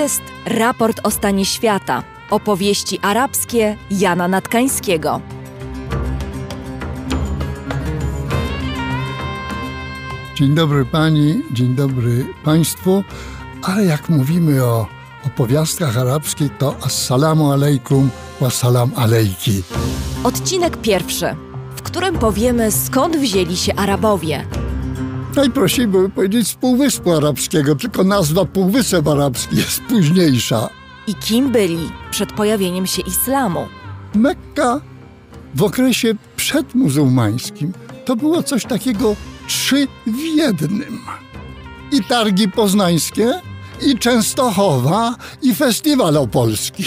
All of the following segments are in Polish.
jest raport o stanie świata. Opowieści arabskie Jana Natkańskiego. Dzień dobry pani, dzień dobry państwu. Ale jak mówimy o opowiastkach arabskich, to assalamu alaikum wa salam alejki. Odcinek pierwszy, w którym powiemy skąd wzięli się Arabowie. Najprościej byłoby powiedzieć z Półwyspu Arabskiego, tylko nazwa Półwysep Arabski jest późniejsza. I kim byli przed pojawieniem się islamu. Mekka w okresie przedmuzułmańskim to było coś takiego trzy w jednym. I targi poznańskie, i Częstochowa, i festiwal opolski.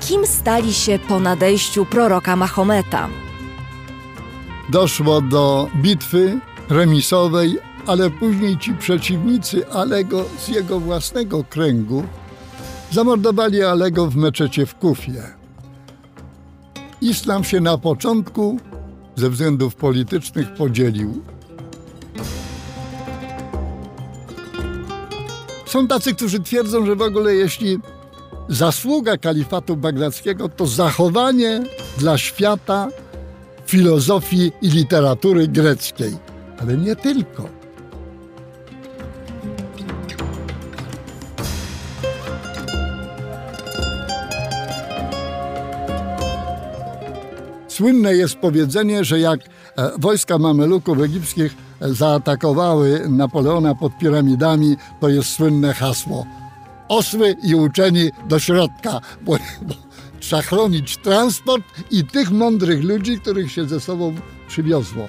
Kim stali się po nadejściu proroka Mahometa? Doszło do bitwy remisowej, ale później ci przeciwnicy Alego z jego własnego kręgu zamordowali Alego w meczecie w Kufie. Islam się na początku ze względów politycznych podzielił. Są tacy, którzy twierdzą, że w ogóle jeśli zasługa kalifatu bagdadzkiego to zachowanie dla świata filozofii i literatury greckiej, ale nie tylko. Słynne jest powiedzenie, że jak e, wojska Mameluków egipskich e, zaatakowały Napoleona pod piramidami, to jest słynne hasło. Osły i uczeni do środka, bo, bo trzeba chronić transport i tych mądrych ludzi, których się ze sobą przywiozło.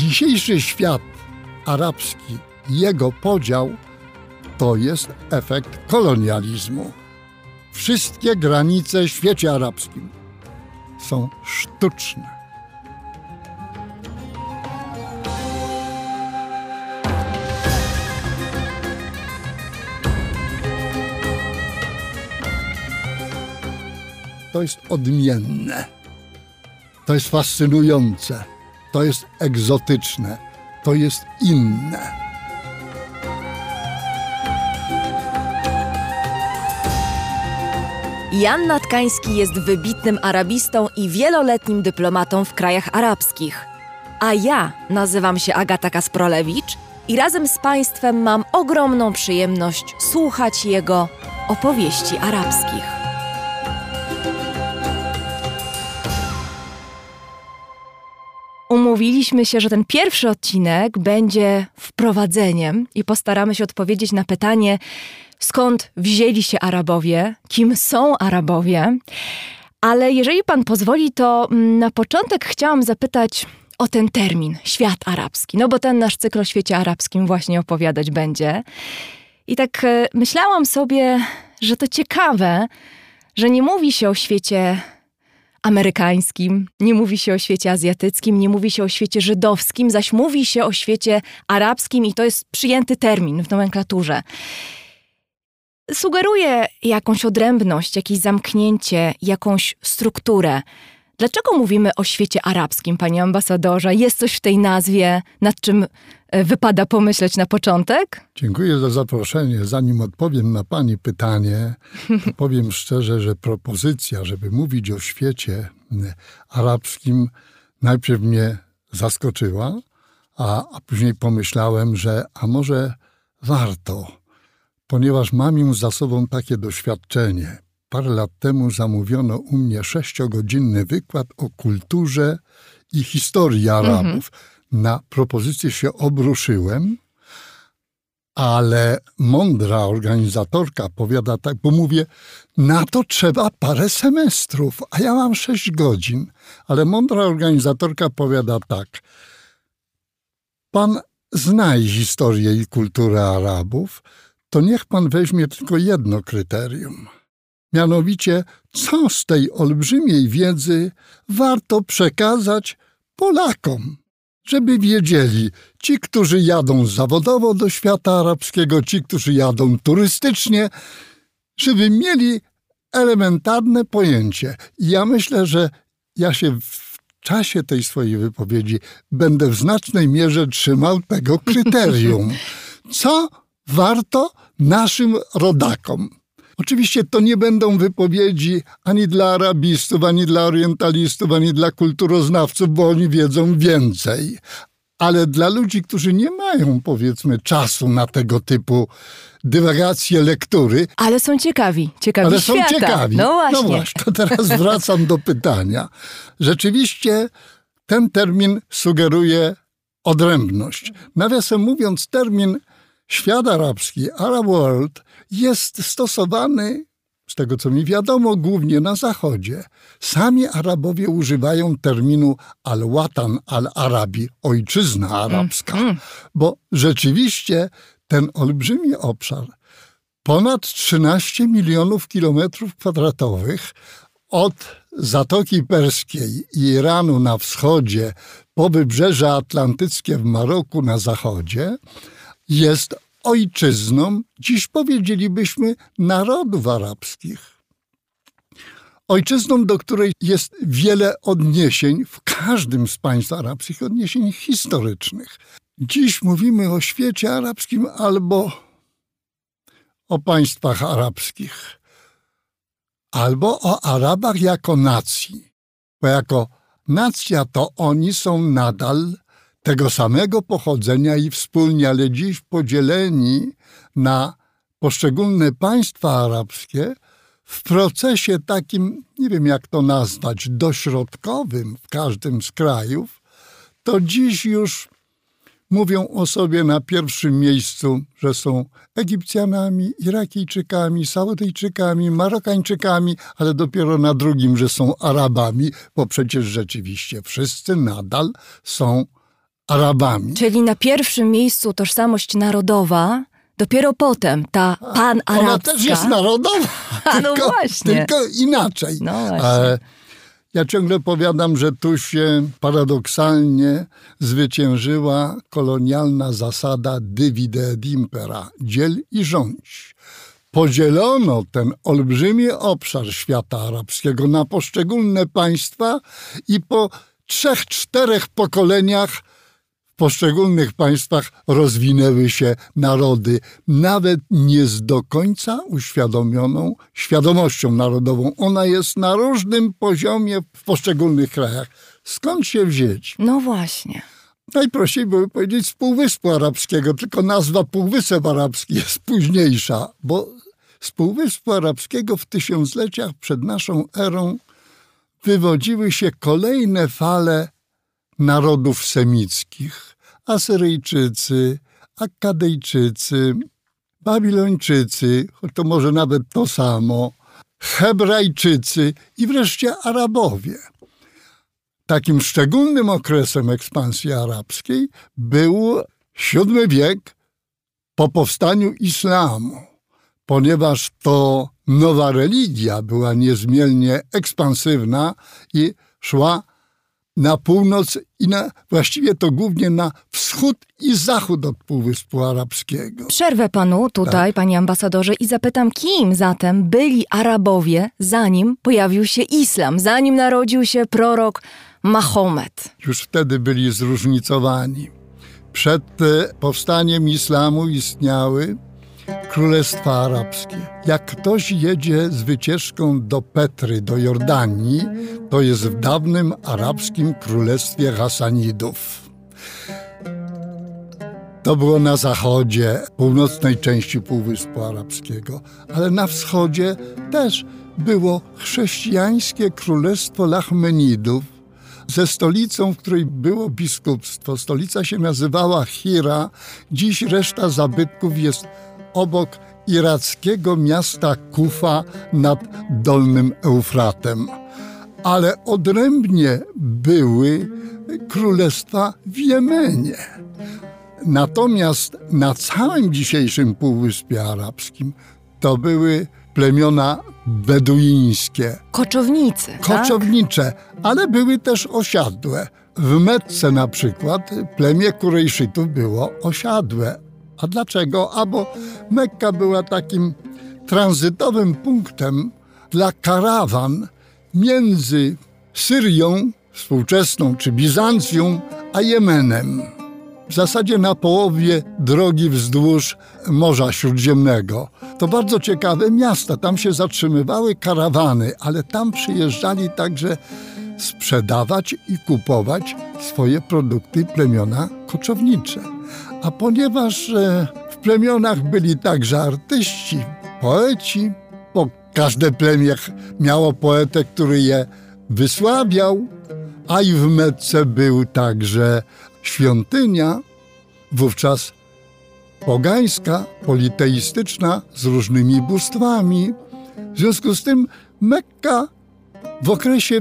Dzisiejszy świat arabski, jego podział to jest efekt kolonializmu. Wszystkie granice w świecie arabskim są sztuczne. To jest odmienne. To jest fascynujące. To jest egzotyczne. To jest inne. Jan Natkański jest wybitnym arabistą i wieloletnim dyplomatą w krajach arabskich. A ja nazywam się Agata Kasprolewicz i razem z Państwem mam ogromną przyjemność słuchać jego opowieści arabskich. Umówiliśmy się, że ten pierwszy odcinek będzie wprowadzeniem i postaramy się odpowiedzieć na pytanie, skąd wzięli się Arabowie, kim są Arabowie. Ale jeżeli pan pozwoli, to mm, na początek chciałam zapytać o ten termin świat arabski, no bo ten nasz cykl o świecie arabskim właśnie opowiadać będzie. I tak e, myślałam sobie, że to ciekawe, że nie mówi się o świecie amerykańskim, nie mówi się o świecie azjatyckim, nie mówi się o świecie żydowskim, zaś mówi się o świecie arabskim i to jest przyjęty termin w nomenklaturze. Sugeruje jakąś odrębność, jakieś zamknięcie, jakąś strukturę. Dlaczego mówimy o świecie arabskim, panie ambasadorze? Jest coś w tej nazwie, nad czym e, wypada pomyśleć na początek? Dziękuję za zaproszenie. Zanim odpowiem na Pani pytanie, powiem szczerze, że propozycja, żeby mówić o świecie arabskim, najpierw mnie zaskoczyła, a, a później pomyślałem, że a może warto, ponieważ mam już za sobą takie doświadczenie. Parę lat temu zamówiono u mnie sześciogodzinny wykład o kulturze i historii Arabów. Na propozycję się obruszyłem, ale mądra organizatorka powiada tak, bo mówię, na to trzeba parę semestrów, a ja mam sześć godzin. Ale mądra organizatorka powiada tak, pan znaj historię i kulturę Arabów, to niech pan weźmie tylko jedno kryterium. Mianowicie, co z tej olbrzymiej wiedzy warto przekazać Polakom, żeby wiedzieli, ci, którzy jadą zawodowo do świata arabskiego, ci, którzy jadą turystycznie, żeby mieli elementarne pojęcie. I ja myślę, że ja się w czasie tej swojej wypowiedzi będę w znacznej mierze trzymał tego kryterium. Co warto naszym rodakom? Oczywiście to nie będą wypowiedzi ani dla arabistów, ani dla orientalistów, ani dla kulturoznawców, bo oni wiedzą więcej. Ale dla ludzi, którzy nie mają, powiedzmy, czasu na tego typu dywagacje lektury. Ale są ciekawi, ciekawi Ale świata. są ciekawi. No właśnie. No właśnie, to teraz wracam do pytania. Rzeczywiście ten termin sugeruje odrębność. Nawiasem mówiąc, termin świat arabski, Arab World, jest stosowany, z tego co mi wiadomo, głównie na Zachodzie. Sami Arabowie używają terminu al-Watan al-Arabi, ojczyzna arabska, bo rzeczywiście ten olbrzymi obszar, ponad 13 milionów kilometrów kwadratowych, od Zatoki Perskiej i Iranu na wschodzie, po Wybrzeże Atlantyckie w Maroku na zachodzie, jest ojczyzną, dziś powiedzielibyśmy, narodów arabskich. Ojczyzną, do której jest wiele odniesień w każdym z państw arabskich, odniesień historycznych. Dziś mówimy o świecie arabskim albo o państwach arabskich, albo o Arabach jako nacji, bo jako nacja to oni są nadal tego samego pochodzenia i wspólnie, ale dziś podzieleni na poszczególne państwa arabskie w procesie takim, nie wiem jak to nazwać, dośrodkowym w każdym z krajów, to dziś już mówią o sobie na pierwszym miejscu, że są Egipcjanami, Irakijczykami, Saudyjczykami, Marokańczykami, ale dopiero na drugim, że są Arabami, bo przecież rzeczywiście wszyscy nadal są Arabami. Czyli na pierwszym miejscu tożsamość narodowa, dopiero potem ta panarabska. Ona też jest narodowa, A, no tylko, właśnie. tylko inaczej. No właśnie. E, ja ciągle powiadam, że tu się paradoksalnie zwyciężyła kolonialna zasada divide et impera, dziel i rządź. Podzielono ten olbrzymi obszar świata arabskiego na poszczególne państwa i po trzech, czterech pokoleniach poszczególnych państwach rozwinęły się narody, nawet nie z do końca uświadomioną świadomością narodową. Ona jest na różnym poziomie w poszczególnych krajach. Skąd się wziąć? No właśnie. Najprościej byłoby powiedzieć z Półwyspu Arabskiego, tylko nazwa Półwysep Arabski jest późniejsza, bo z Półwyspu Arabskiego w tysiącleciach przed naszą erą wywodziły się kolejne fale narodów semickich. Asyryjczycy, Akkadejczycy, Babilończycy, to może nawet to samo, Hebrajczycy i wreszcie Arabowie. Takim szczególnym okresem ekspansji arabskiej był VII wiek po powstaniu islamu, ponieważ to nowa religia była niezmiennie ekspansywna i szła na północ i na, właściwie to głównie na wschód i zachód od Półwyspu Arabskiego. Przerwę panu tutaj, panie ambasadorze, i zapytam, kim zatem byli Arabowie, zanim pojawił się islam, zanim narodził się prorok Mahomet. Już wtedy byli zróżnicowani. Przed e, powstaniem islamu istniały królestwa arabskie. Jak ktoś jedzie z wycieczką do Petry, do Jordanii, to jest w dawnym arabskim królestwie Hasanidów. To było na zachodzie, północnej części Półwyspu Arabskiego, ale na wschodzie też było chrześcijańskie królestwo Lachmenidów, ze stolicą, w której było biskupstwo. Stolica się nazywała Hira. Dziś reszta zabytków jest obok irackiego miasta Kufa nad Dolnym Eufratem. Ale odrębnie były królestwa w Jemenie. Natomiast na całym dzisiejszym Półwyspie Arabskim to były plemiona beduińskie, Koczownicy, tak? koczownicze, ale były też osiadłe. W Mecce na przykład plemię Kurejszytów było osiadłe. A dlaczego? A bo Mekka była takim tranzytowym punktem dla karawan między Syrią współczesną, czy Bizancjum, a Jemenem. W zasadzie na połowie drogi wzdłuż Morza Śródziemnego. To bardzo ciekawe miasta. Tam się zatrzymywały karawany, ale tam przyjeżdżali także sprzedawać i kupować swoje produkty plemiona koczownicze. A ponieważ e, w plemionach byli także artyści, poeci, bo każde plemię miało poetę, który je wysławiał, a i w Metce był także świątynia, wówczas pogańska, politeistyczna, z różnymi bóstwami. W związku z tym Mekka w okresie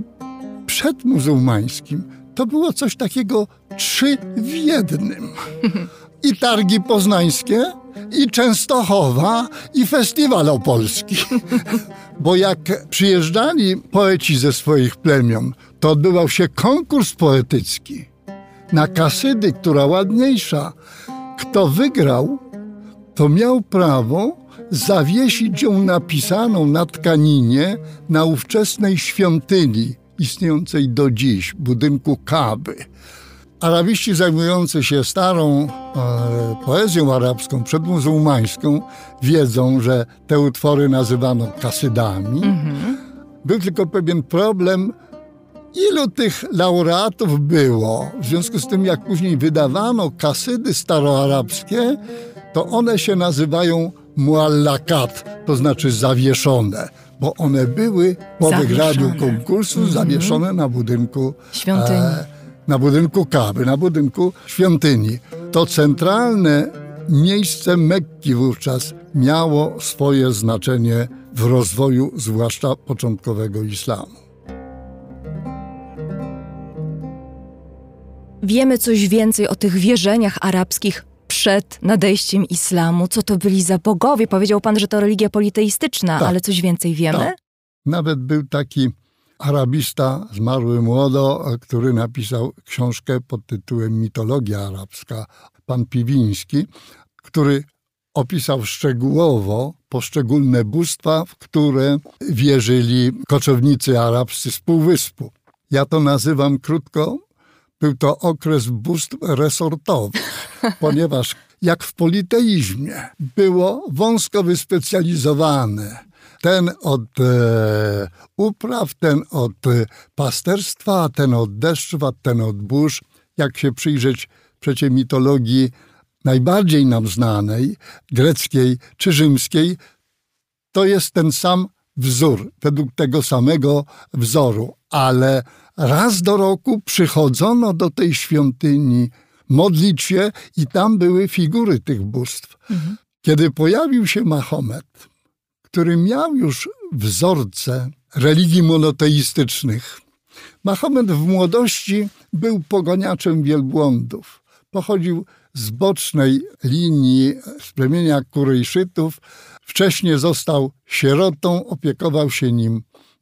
przedmuzułmańskim to było coś takiego trzy w jednym. I targi poznańskie, i Częstochowa, i festiwal opolski. Bo jak przyjeżdżali poeci ze swoich plemion, to odbywał się konkurs poetycki na kasydy, która ładniejsza. Kto wygrał, to miał prawo zawiesić ją napisaną na tkaninie na ówczesnej świątyni istniejącej do dziś, budynku Kaby. Arabiści zajmujący się starą e, poezją arabską, przedmuzułmańską, wiedzą, że te utwory nazywano kasydami. Mhm. Był tylko pewien problem, ilu tych laureatów było. W związku z tym, jak później wydawano kasydy staroarabskie, to one się nazywają muallakat, to znaczy zawieszone bo one były po wygraniu konkursu mm -hmm. zawieszone na budynku świątyni. E, na budynku Kaby, na budynku świątyni. To centralne miejsce Mekki wówczas miało swoje znaczenie w rozwoju, zwłaszcza początkowego islamu. Wiemy coś więcej o tych wierzeniach arabskich przed nadejściem islamu? Co to byli za bogowie? Powiedział pan, że to religia politeistyczna, tak. ale coś więcej wiemy? Tak. Nawet był taki arabista, zmarły młodo, który napisał książkę pod tytułem Mitologia arabska, pan Piwiński, który opisał szczegółowo poszczególne bóstwa, w które wierzyli koczownicy arabscy z Półwyspu. Ja to nazywam krótko był to okres bóstw resortowych, ponieważ jak w politeizmie było wąsko wyspecjalizowane, ten od e, upraw, ten od pasterstwa, ten od deszczów, a ten od burz. Jak się przyjrzeć przecie mitologii najbardziej nam znanej, greckiej czy rzymskiej, to jest ten sam wzór, według tego samego wzoru, ale raz do roku przychodzono do tej świątyni modlić się i tam były figury tych bóstw. Mhm. Kiedy pojawił się Mahomet, który miał już wzorce religii monoteistycznych, Mahomet w młodości był pogoniaczem wielbłądów. Pochodził z bocznej linii z plemienia Kurejszytów. Wcześniej został sierotą, opiekował się nim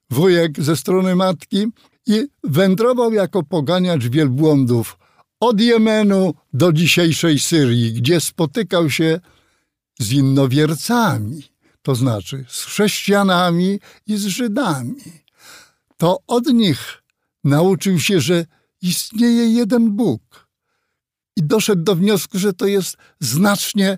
wujek ze strony matki i wędrował jako poganiacz wielbłądów od Jemenu do dzisiejszej Syrii, gdzie spotykał się z innowiercami, to znaczy z chrześcijanami i z Żydami. To od nich nauczył się, że istnieje jeden Bóg. I doszedł do wniosku, że to jest znacznie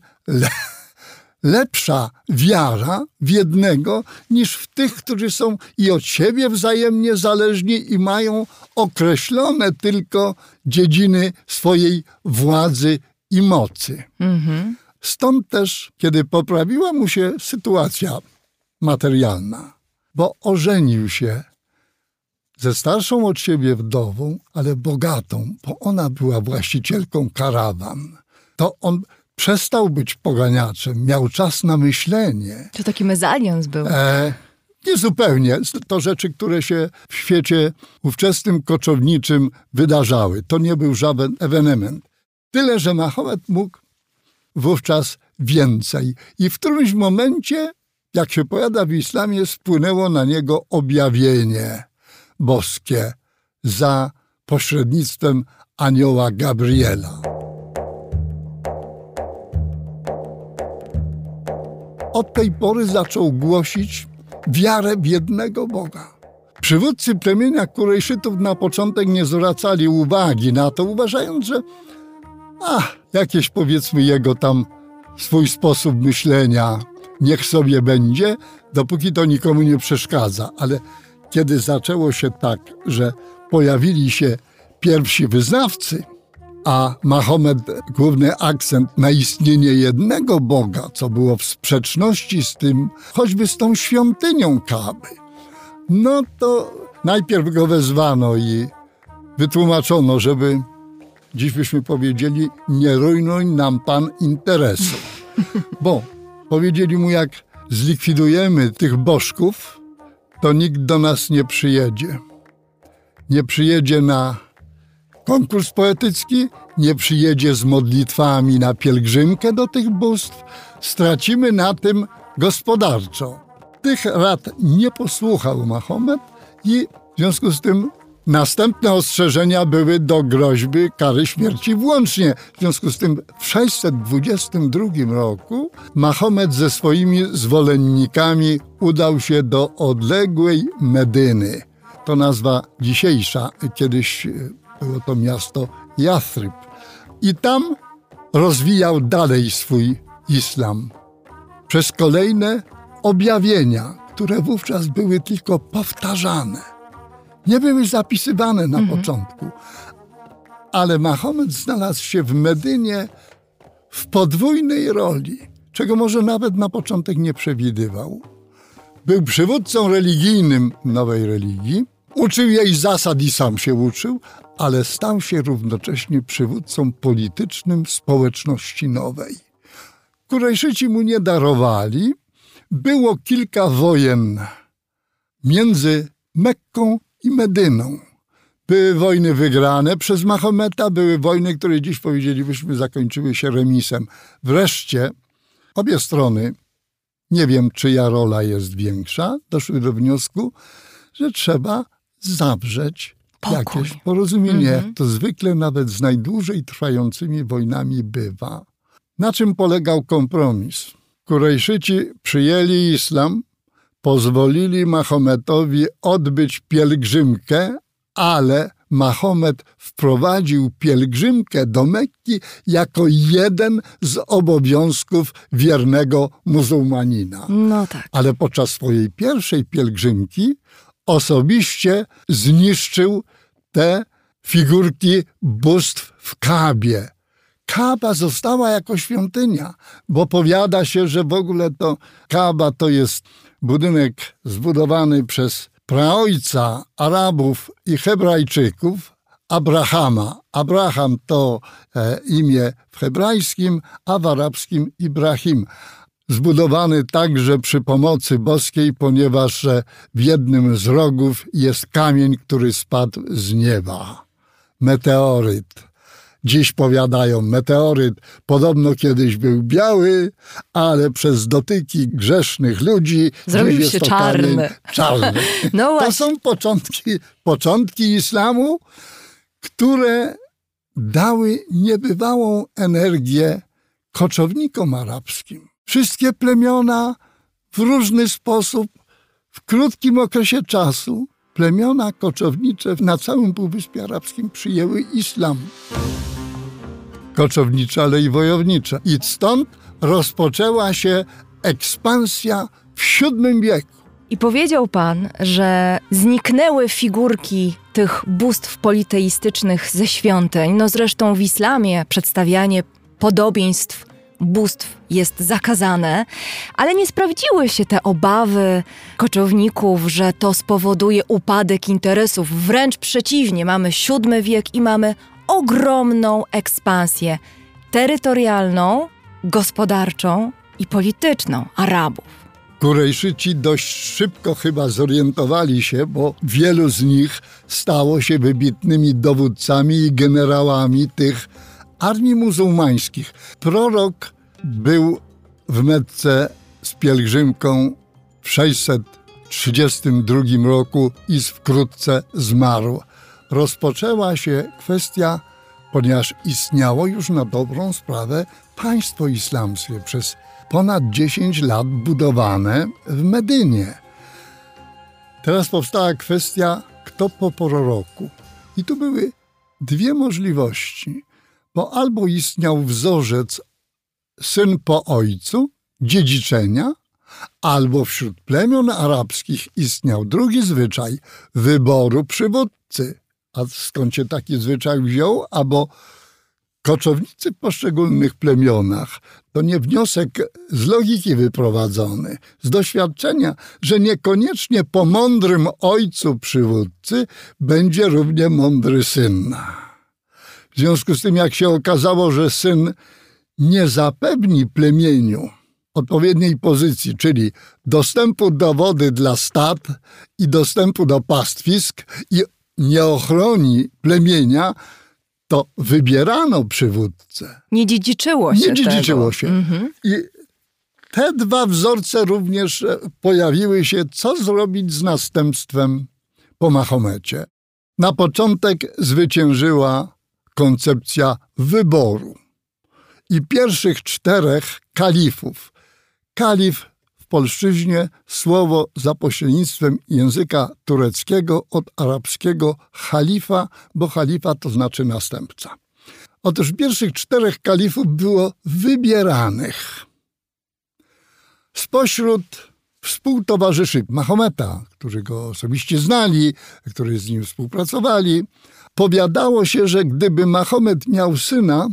lepsza wiara w jednego niż w tych, którzy są i od siebie wzajemnie zależni i mają określone tylko dziedziny swojej władzy i mocy. Mhm. Stąd też, kiedy poprawiła mu się sytuacja materialna, bo ożenił się ze starszą od siebie wdową, ale bogatą, bo ona była właścicielką karawan, to on przestał być poganiaczem, miał czas na myślenie. To taki mezalians był. E, nie zupełnie. To rzeczy, które się w świecie ówczesnym koczowniczym wydarzały. To nie był żaden ewenement. Tyle, że Mahomet mógł wówczas więcej. I w którymś momencie, jak się powiada w islamie, spłynęło na niego objawienie boskie za pośrednictwem anioła Gabriela. od tej pory zaczął głosić wiarę w jednego Boga. Przywódcy plemienia Kurejszytów na początek nie zwracali uwagi na to, uważając, że a, jakieś powiedzmy jego tam swój sposób myślenia, niech sobie będzie, dopóki to nikomu nie przeszkadza. Ale kiedy zaczęło się tak, że pojawili się pierwsi wyznawcy, a Mahomet główny akcent na istnienie jednego Boga, co było w sprzeczności z tym, choćby z tą świątynią Kaby, no to najpierw go wezwano i wytłumaczono, żeby dziś byśmy powiedzieli, nie rujnuj nam pan interesu. Bo powiedzieli mu, jak zlikwidujemy tych bożków, to nikt do nas nie przyjedzie. Nie przyjedzie na konkurs poetycki, nie przyjedzie z modlitwami na pielgrzymkę do tych bóstw. Stracimy na tym gospodarczo. Tych rad nie posłuchał Mahomet i w związku z tym Następne ostrzeżenia były do groźby kary śmierci włącznie. W związku z tym w 622 roku Mahomet ze swoimi zwolennikami udał się do odległej Medyny. To nazwa dzisiejsza, kiedyś e, było to miasto Jathryb. I tam rozwijał dalej swój islam. Przez kolejne objawienia, które wówczas były tylko powtarzane nie były zapisywane na mhm. początku. Ale Mahomet znalazł się w Medynie w podwójnej roli, czego może nawet na początek nie przewidywał. Był przywódcą religijnym nowej religii, uczył jej zasad i sam się uczył, ale stał się równocześnie przywódcą politycznym społeczności nowej. Kurejszyci mu nie darowali. Było kilka wojen między Mekką i Medyną. Były wojny wygrane przez Mahometa, były wojny, które dziś powiedzielibyśmy zakończyły się remisem. Wreszcie obie strony, nie wiem czyja rola jest większa, doszły do wniosku, że trzeba zawrzeć Pokój. jakieś porozumienie. Mhm. To zwykle nawet z najdłużej trwającymi wojnami bywa. Na czym polegał kompromis? Kurejszyci przyjęli islam, pozwolili Mahometowi odbyć pielgrzymkę, ale Mahomet wprowadził pielgrzymkę do Mekki jako jeden z obowiązków wiernego muzułmanina. No tak. Ale podczas swojej pierwszej pielgrzymki osobiście zniszczył te figurki bóstw w Kabie. Kaba została jako świątynia, bo powiada się, że w ogóle to Kaba to jest budynek zbudowany przez praojca Arabów i Hebrajczyków, Abrahama. Abraham to e, imię w hebrajskim, a w arabskim Ibrahim. Zbudowany także przy pomocy boskiej, ponieważ w jednym z rogów jest kamień, który spadł z nieba. Meteoryt. Dziś powiadają, meteoryt podobno kiedyś był biały, ale przez dotyki grzesznych ludzi zrobił się czarny. czarny. No to są początki, początki islamu, które dały niebywałą energię koczownikom arabskim. Wszystkie plemiona w różny sposób, w krótkim okresie czasu, plemiona koczownicze na całym Półwyspie Arabskim przyjęły islam koczownicza, ale i wojownicza. I stąd rozpoczęła się ekspansja w VII wieku. I powiedział pan, że zniknęły figurki tych bóstw politeistycznych ze świątyń. No zresztą w islamie przedstawianie podobieństw bóstw jest zakazane, ale nie sprawdziły się te obawy koczowników, że to spowoduje upadek interesów. Wręcz przeciwnie, mamy VII wiek i mamy ogromną ekspansję terytorialną, gospodarczą i polityczną Arabów. Kurejszyci dość szybko chyba zorientowali się, bo wielu z nich stało się wybitnymi dowódcami i generałami tych armii muzułmańskich. Prorok był w Mecce z pielgrzymką w 632 roku i wkrótce zmarł rozpoczęła się kwestia, ponieważ istniało już na dobrą sprawę państwo islamskie przez ponad 10 lat budowane w Medynie. Teraz powstała kwestia, kto po proroku. I tu były dwie możliwości, bo albo istniał wzorzec syn po ojcu, dziedziczenia, albo wśród plemion arabskich istniał drugi zwyczaj wyboru przywódcy. A skąd się taki zwyczaj wziął? Albo koczownicy w poszczególnych plemionach to nie wniosek z logiki wyprowadzony, z doświadczenia, że niekoniecznie po mądrym ojcu przywódcy będzie równie mądry syn. W związku z tym, jak się okazało, że syn nie zapewni plemieniu odpowiedniej pozycji, czyli dostępu do wody dla stad i dostępu do pastwisk i nie ochroni plemienia, to wybierano przywódcę. Nie dziedziczyło się Nie dziedziczyło tego. się. Mhm. I te dwa wzorce również e, pojawiły się, co zrobić z następstwem po Mahomecie. Na początek zwyciężyła koncepcja wyboru. I pierwszych czterech kalifów. Kalif w polszczyźnie słowo za pośrednictwem języka tureckiego od arabskiego halifa, bo halifa to znaczy następca. Otóż pierwszych czterech kalifów było wybieranych spośród współtowarzyszy Mahometa, którzy go osobiście znali, którzy z nim współpracowali. Powiadało się, że gdyby Mahomet miał syna,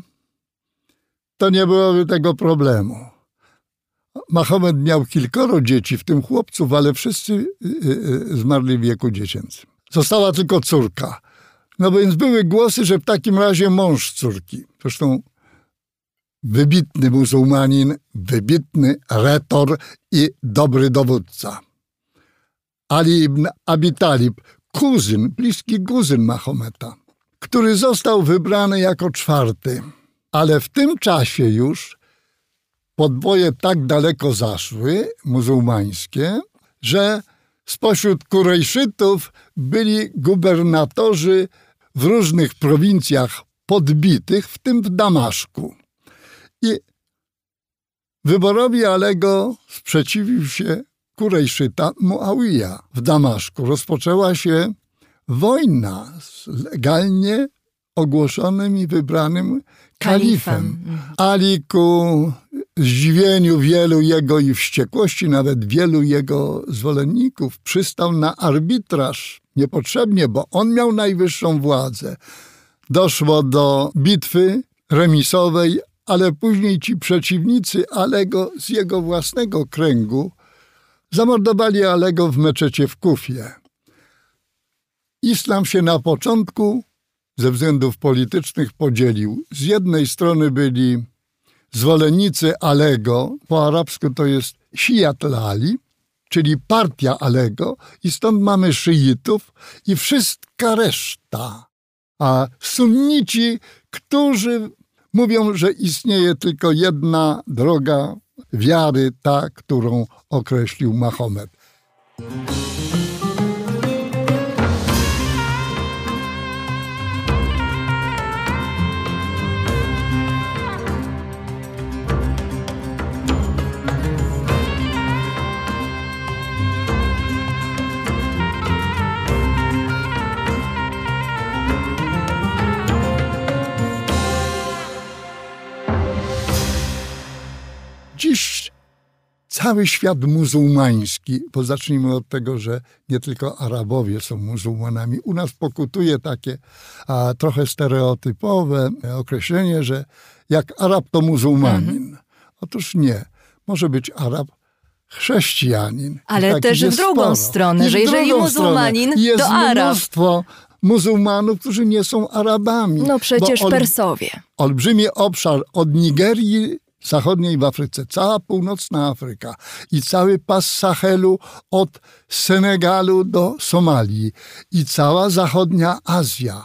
to nie byłoby tego problemu. Mahomet miał kilkoro dzieci, w tym chłopców, ale wszyscy y, y, y, zmarli w wieku dziecięcym. Została tylko córka. No więc były głosy, że w takim razie mąż córki. Zresztą wybitny muzułmanin, wybitny retor i dobry dowódca. Ali ibn Abi Talib, kuzyn, bliski kuzyn Mahometa, który został wybrany jako czwarty. Ale w tym czasie już podboje tak daleko zaszły, muzułmańskie, że spośród Kurejszytów byli gubernatorzy w różnych prowincjach podbitych, w tym w Damaszku. I wyborowi Alego sprzeciwił się Kurejszyta Muawija w Damaszku. Rozpoczęła się wojna z legalnie ogłoszonym i wybranym kalifem. Ali ku zdziwieniu wielu jego i wściekłości nawet wielu jego zwolenników przystał na arbitraż niepotrzebnie, bo on miał najwyższą władzę. Doszło do bitwy remisowej, ale później ci przeciwnicy Alego z jego własnego kręgu zamordowali Alego w meczecie w Kufie. Islam się na początku ze względów politycznych podzielił. Z jednej strony byli zwolennicy Alego, po arabsku to jest Shiat Lali, czyli partia Alego, i stąd mamy szyitów i wszystka reszta. A sunnici, którzy mówią, że istnieje tylko jedna droga wiary, ta, którą określił Mahomet. Dziś cały świat muzułmański, bo zacznijmy od tego, że nie tylko Arabowie są muzułmanami. U nas pokutuje takie a, trochę stereotypowe określenie, że jak Arab to muzułmanin. Mhm. Otóż nie. Może być Arab chrześcijanin. Ale takich też w drugą sporo. stronę, I że jeżeli muzułmanin, stronę. jest to Arab. mnóstwo muzułmanów, którzy nie są Arabami. No przecież ol- Persowie. olbrzymi obszar od Nigerii zachodniej w Afryce, cała północna Afryka i cały pas Sahelu od Senegalu do Somalii i cała zachodnia Azja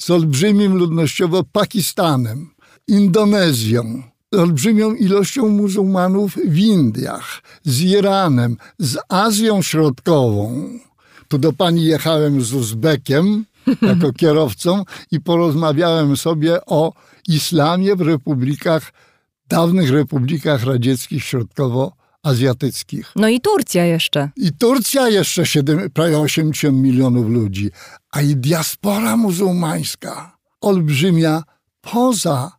z olbrzymim ludnościowo Pakistanem, Indonezją, z olbrzymią ilością muzułmanów w Indiach, z Iranem, z Azją Środkową. Tu do pani jechałem z Uzbekiem jako kierowcą i porozmawiałem sobie o islamie w republikach, dawnych republikach radzieckich azjatyckich. No i Turcja jeszcze. I Turcja jeszcze 7, prawie 80 milionów ludzi. A i diaspora muzułmańska, olbrzymia poza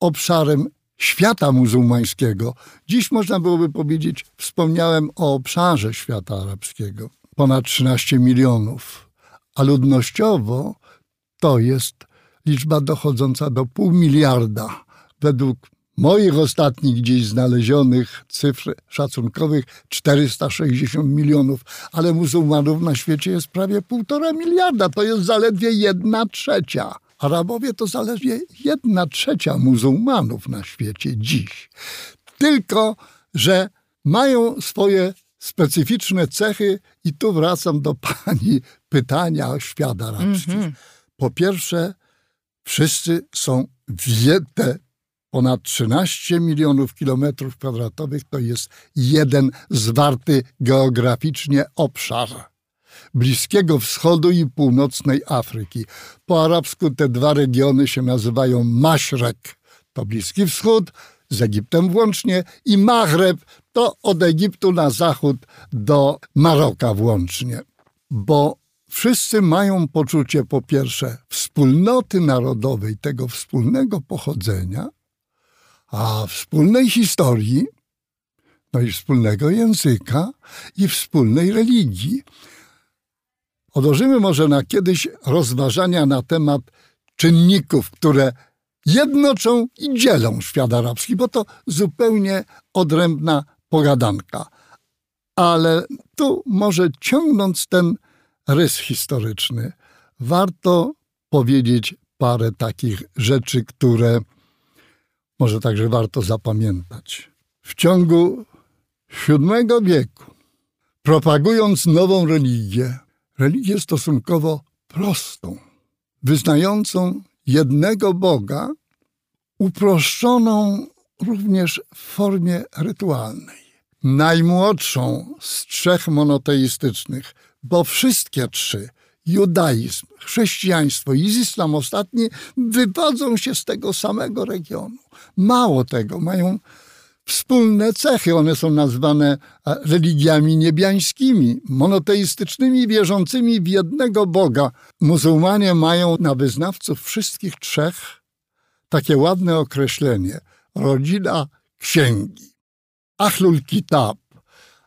obszarem świata muzułmańskiego. Dziś można byłoby powiedzieć, wspomniałem o obszarze świata arabskiego. Ponad 13 milionów. A ludnościowo to jest liczba dochodząca do pół miliarda. Według moich ostatnich gdzieś znalezionych cyfr szacunkowych 460 milionów, ale muzułmanów na świecie jest prawie półtora miliarda. To jest zaledwie jedna trzecia. Arabowie to zaledwie jedna trzecia muzułmanów na świecie dziś. Tylko, że mają swoje specyficzne cechy i tu wracam do pani pytania o świat arabski. Mm -hmm. Po pierwsze, wszyscy są te ponad 13 milionów kilometrów kwadratowych to jest jeden zwarty geograficznie obszar. Bliskiego Wschodu i Północnej Afryki. Po arabsku te dwa regiony się nazywają Maśrek, to Bliski Wschód, z Egiptem włącznie, i Maghreb, to od Egiptu na zachód do Maroka włącznie. Bo wszyscy mają poczucie, po pierwsze, wspólnoty narodowej, tego wspólnego pochodzenia, a wspólnej historii, no i wspólnego języka i wspólnej religii. Odłożymy może na kiedyś rozważania na temat czynników, które jednoczą i dzielą świat arabski, bo to zupełnie odrębna pogadanka. Ale tu może ciągnąc ten rys historyczny, warto powiedzieć parę takich rzeczy, które może także warto zapamiętać. W ciągu VII wieku, propagując nową religię, religię stosunkowo prostą, wyznającą jednego Boga, uproszczoną również w formie rytualnej. Najmłodszą z trzech monoteistycznych, bo wszystkie trzy judaizm, chrześcijaństwo i islam ostatni wywodzą się z tego samego regionu. Mało tego, mają wspólne cechy. One są nazwane e, religiami niebiańskimi, monoteistycznymi, wierzącymi w jednego Boga. Muzułmanie mają na wyznawców wszystkich trzech takie ładne określenie rodzina księgi. Ahlul Kitab.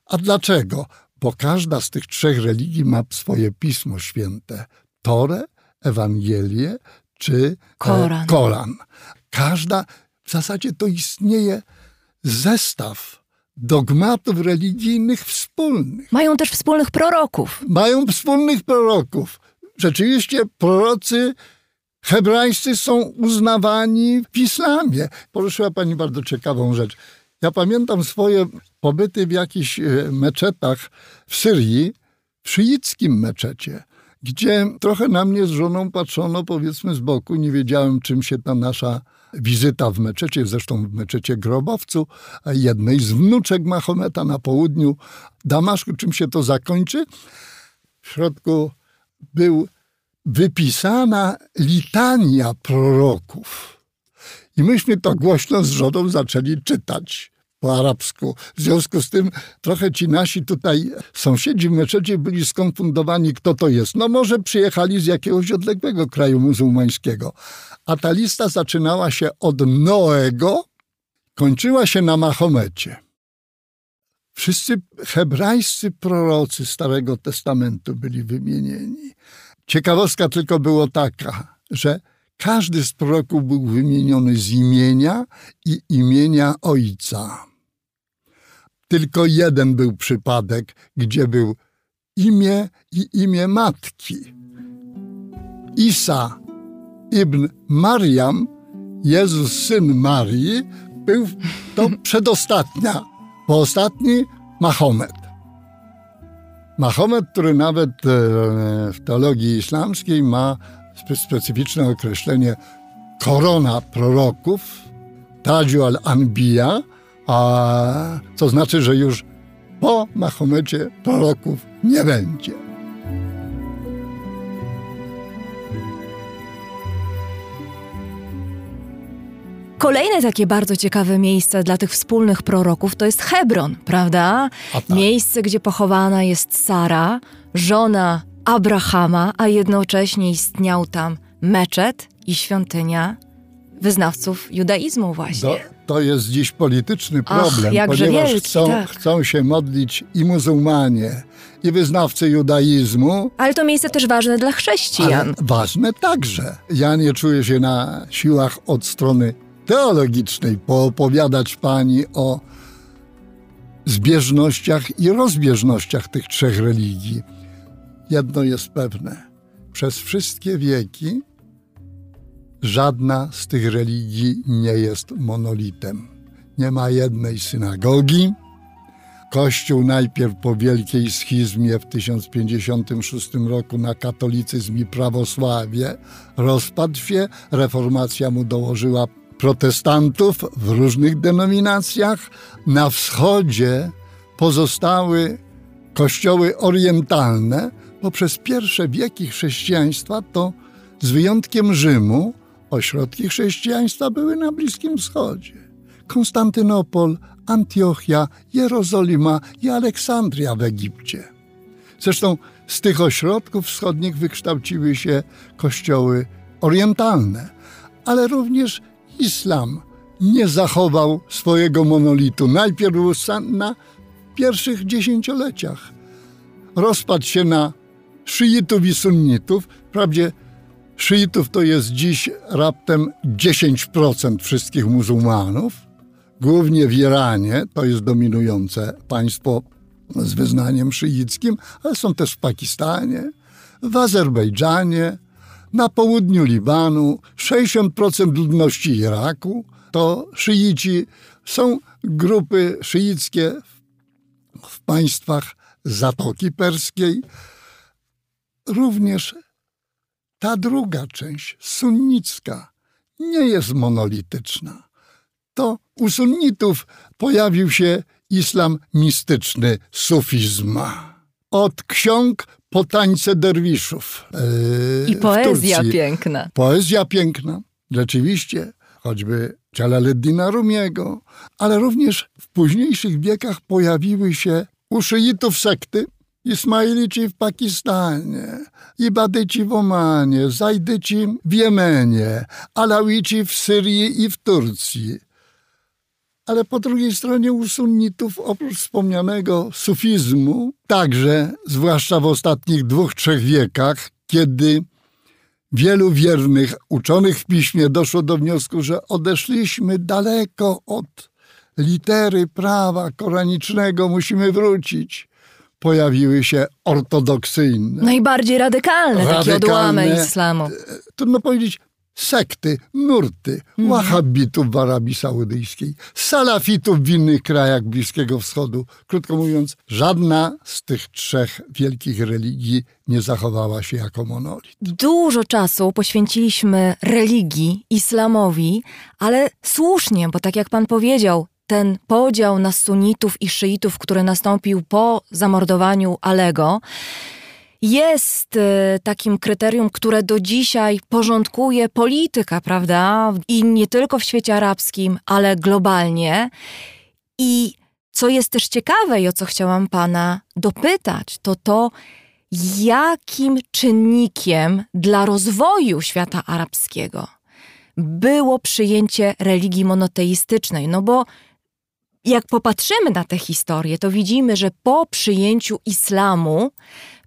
A dlaczego? Bo każda z tych trzech religii ma swoje pismo święte. Torę, Ewangelię czy e, Koran. Koran. Każda, w zasadzie to istnieje zestaw dogmatów religijnych wspólnych. Mają też wspólnych proroków. Mają wspólnych proroków. Rzeczywiście prorocy hebrajscy są uznawani w islamie. Poruszyła Pani bardzo ciekawą rzecz. Ja pamiętam swoje pobyty w jakichś e, meczetach w Syrii, w szyickim meczecie, gdzie trochę na mnie z żoną patrzono powiedzmy z boku. Nie wiedziałem, czym się ta nasza wizyta w meczecie, zresztą w meczecie Grobowcu, jednej z wnuczek Mahometa na południu Damaszku, czym się to zakończy. W środku był wypisana litania proroków. I myśmy to głośno z żoną zaczęli czytać po arabsku. W związku z tym trochę ci nasi tutaj sąsiedzi w meczecie byli skonfundowani, kto to jest. No może przyjechali z jakiegoś odległego kraju muzułmańskiego. A ta lista zaczynała się od Noego, kończyła się na Mahomecie. Wszyscy hebrajscy prorocy Starego Testamentu byli wymienieni. Ciekawostka tylko było taka, że każdy z proroków był wymieniony z imienia i imienia ojca. Tylko jeden był przypadek, gdzie był imię i imię matki. Isa ibn Mariam, Jezus syn Marii, był to przedostatnia, bo ostatni Mahomet. Mahomet, który nawet e, w teologii islamskiej ma specyficzne określenie korona proroków, Taju al-Anbiya, a co znaczy, że już po Mahomecie proroków nie będzie. Kolejne takie bardzo ciekawe miejsce dla tych wspólnych proroków to jest Hebron, prawda? tak. Miejsce, gdzie pochowana jest Sara, żona Abrahama, a jednocześnie istniał tam meczet i świątynia wyznawców judaizmu właśnie. To, jest dziś polityczny problem, Ach, ponieważ wielki, chcą, tak. chcą się modlić i muzułmanie, i wyznawcy judaizmu, Ale to miejsce też ważne dla chrześcijan. ważne także. Ja nie czuję się na siłach od strony teologicznej poopowiadać pani o zbieżnościach i rozbieżnościach tych trzech religii. Jedno jest pewne. Przez wszystkie wieki żadna z tych religii nie jest monolitem. Nie ma jednej synagogi. Kościół najpierw po wielkiej schizmie w 1056 roku na katolicyzm i prawosławie rozpadł się. Reformacja mu dołożyła protestantów w różnych denominacjach. Na wschodzie pozostały kościoły orientalne, bo przez pierwsze wieki chrześcijaństwa to z wyjątkiem Rzymu ośrodki chrześcijaństwa były na Bliskim Wschodzie. Konstantynopol, Antiochia, Jerozolima i Aleksandria w Egipcie. Zresztą z tych ośrodków wschodnich wykształciły się kościoły orientalne, ale również islam nie zachował swojego monolitu. Najpierw na pierwszych dziesięcioleciach. Rozpadł się na szyitów i sunnitów. Wprawdzie szyitów to jest dziś raptem 10% wszystkich muzułmanów. Głównie w Iranie, to jest dominujące państwo z wyznaniem szyickim, ale są też w Pakistanie, w Azerbejdżanie, na południu Libanu, 60% ludności Iraku to szyici. Są grupy szyickie w państwach Zatoki Perskiej. Również ta druga część, sunnicka, nie jest monolityczna. To u sunnitów pojawił się islam mistyczny, sufizm. Od ksiąg po tańce derwiszów. Yy, I poezja piękna. Poezja piękna, rzeczywiście, choćby Jalaleddina Rumiego, ale również w późniejszych wiekach pojawiły się u szyitów sekty, Ismailici w Pakistanie, Ibadyci w Omanie, Zajdyci w Jemenie, Alawici w Syrii i w Turcji. Ale po drugiej stronie u sunnitów, oprócz wspomnianego sufizmu, także, zwłaszcza w ostatnich dwóch, trzech wiekach, kiedy wielu wiernych uczonych w piśmie doszło do wniosku, że odeszliśmy daleko od litery prawa koranicznego, musimy wrócić. Pojawiły się ortodoksyjne, Najbardziej radykalne, takie Radykalne. odłamy islamu. trudno powiedzieć, sekty, nurty, wahabitów w Arabii Saudyjskiej, salafitów w innych krajach Bliskiego Wschodu. Krótko mówiąc, żadna z tych trzech wielkich religii nie zachowała się jako monolit. Dużo czasu poświęciliśmy religii, islamowi, ale słusznie, bo tak jak pan powiedział, ten podział na sunitów i szyitów, który nastąpił po zamordowaniu Alego, jest e, takim kryterium, które do dzisiaj porządkuje polityka, prawda? I nie tylko w świecie arabskim, ale globalnie. I co jest też ciekawe i o co chciałam pana dopytać, to to, jakim czynnikiem dla rozwoju świata arabskiego było przyjęcie religii monoteistycznej. No bo jak popatrzymy na tę historię, to widzimy, że po przyjęciu islamu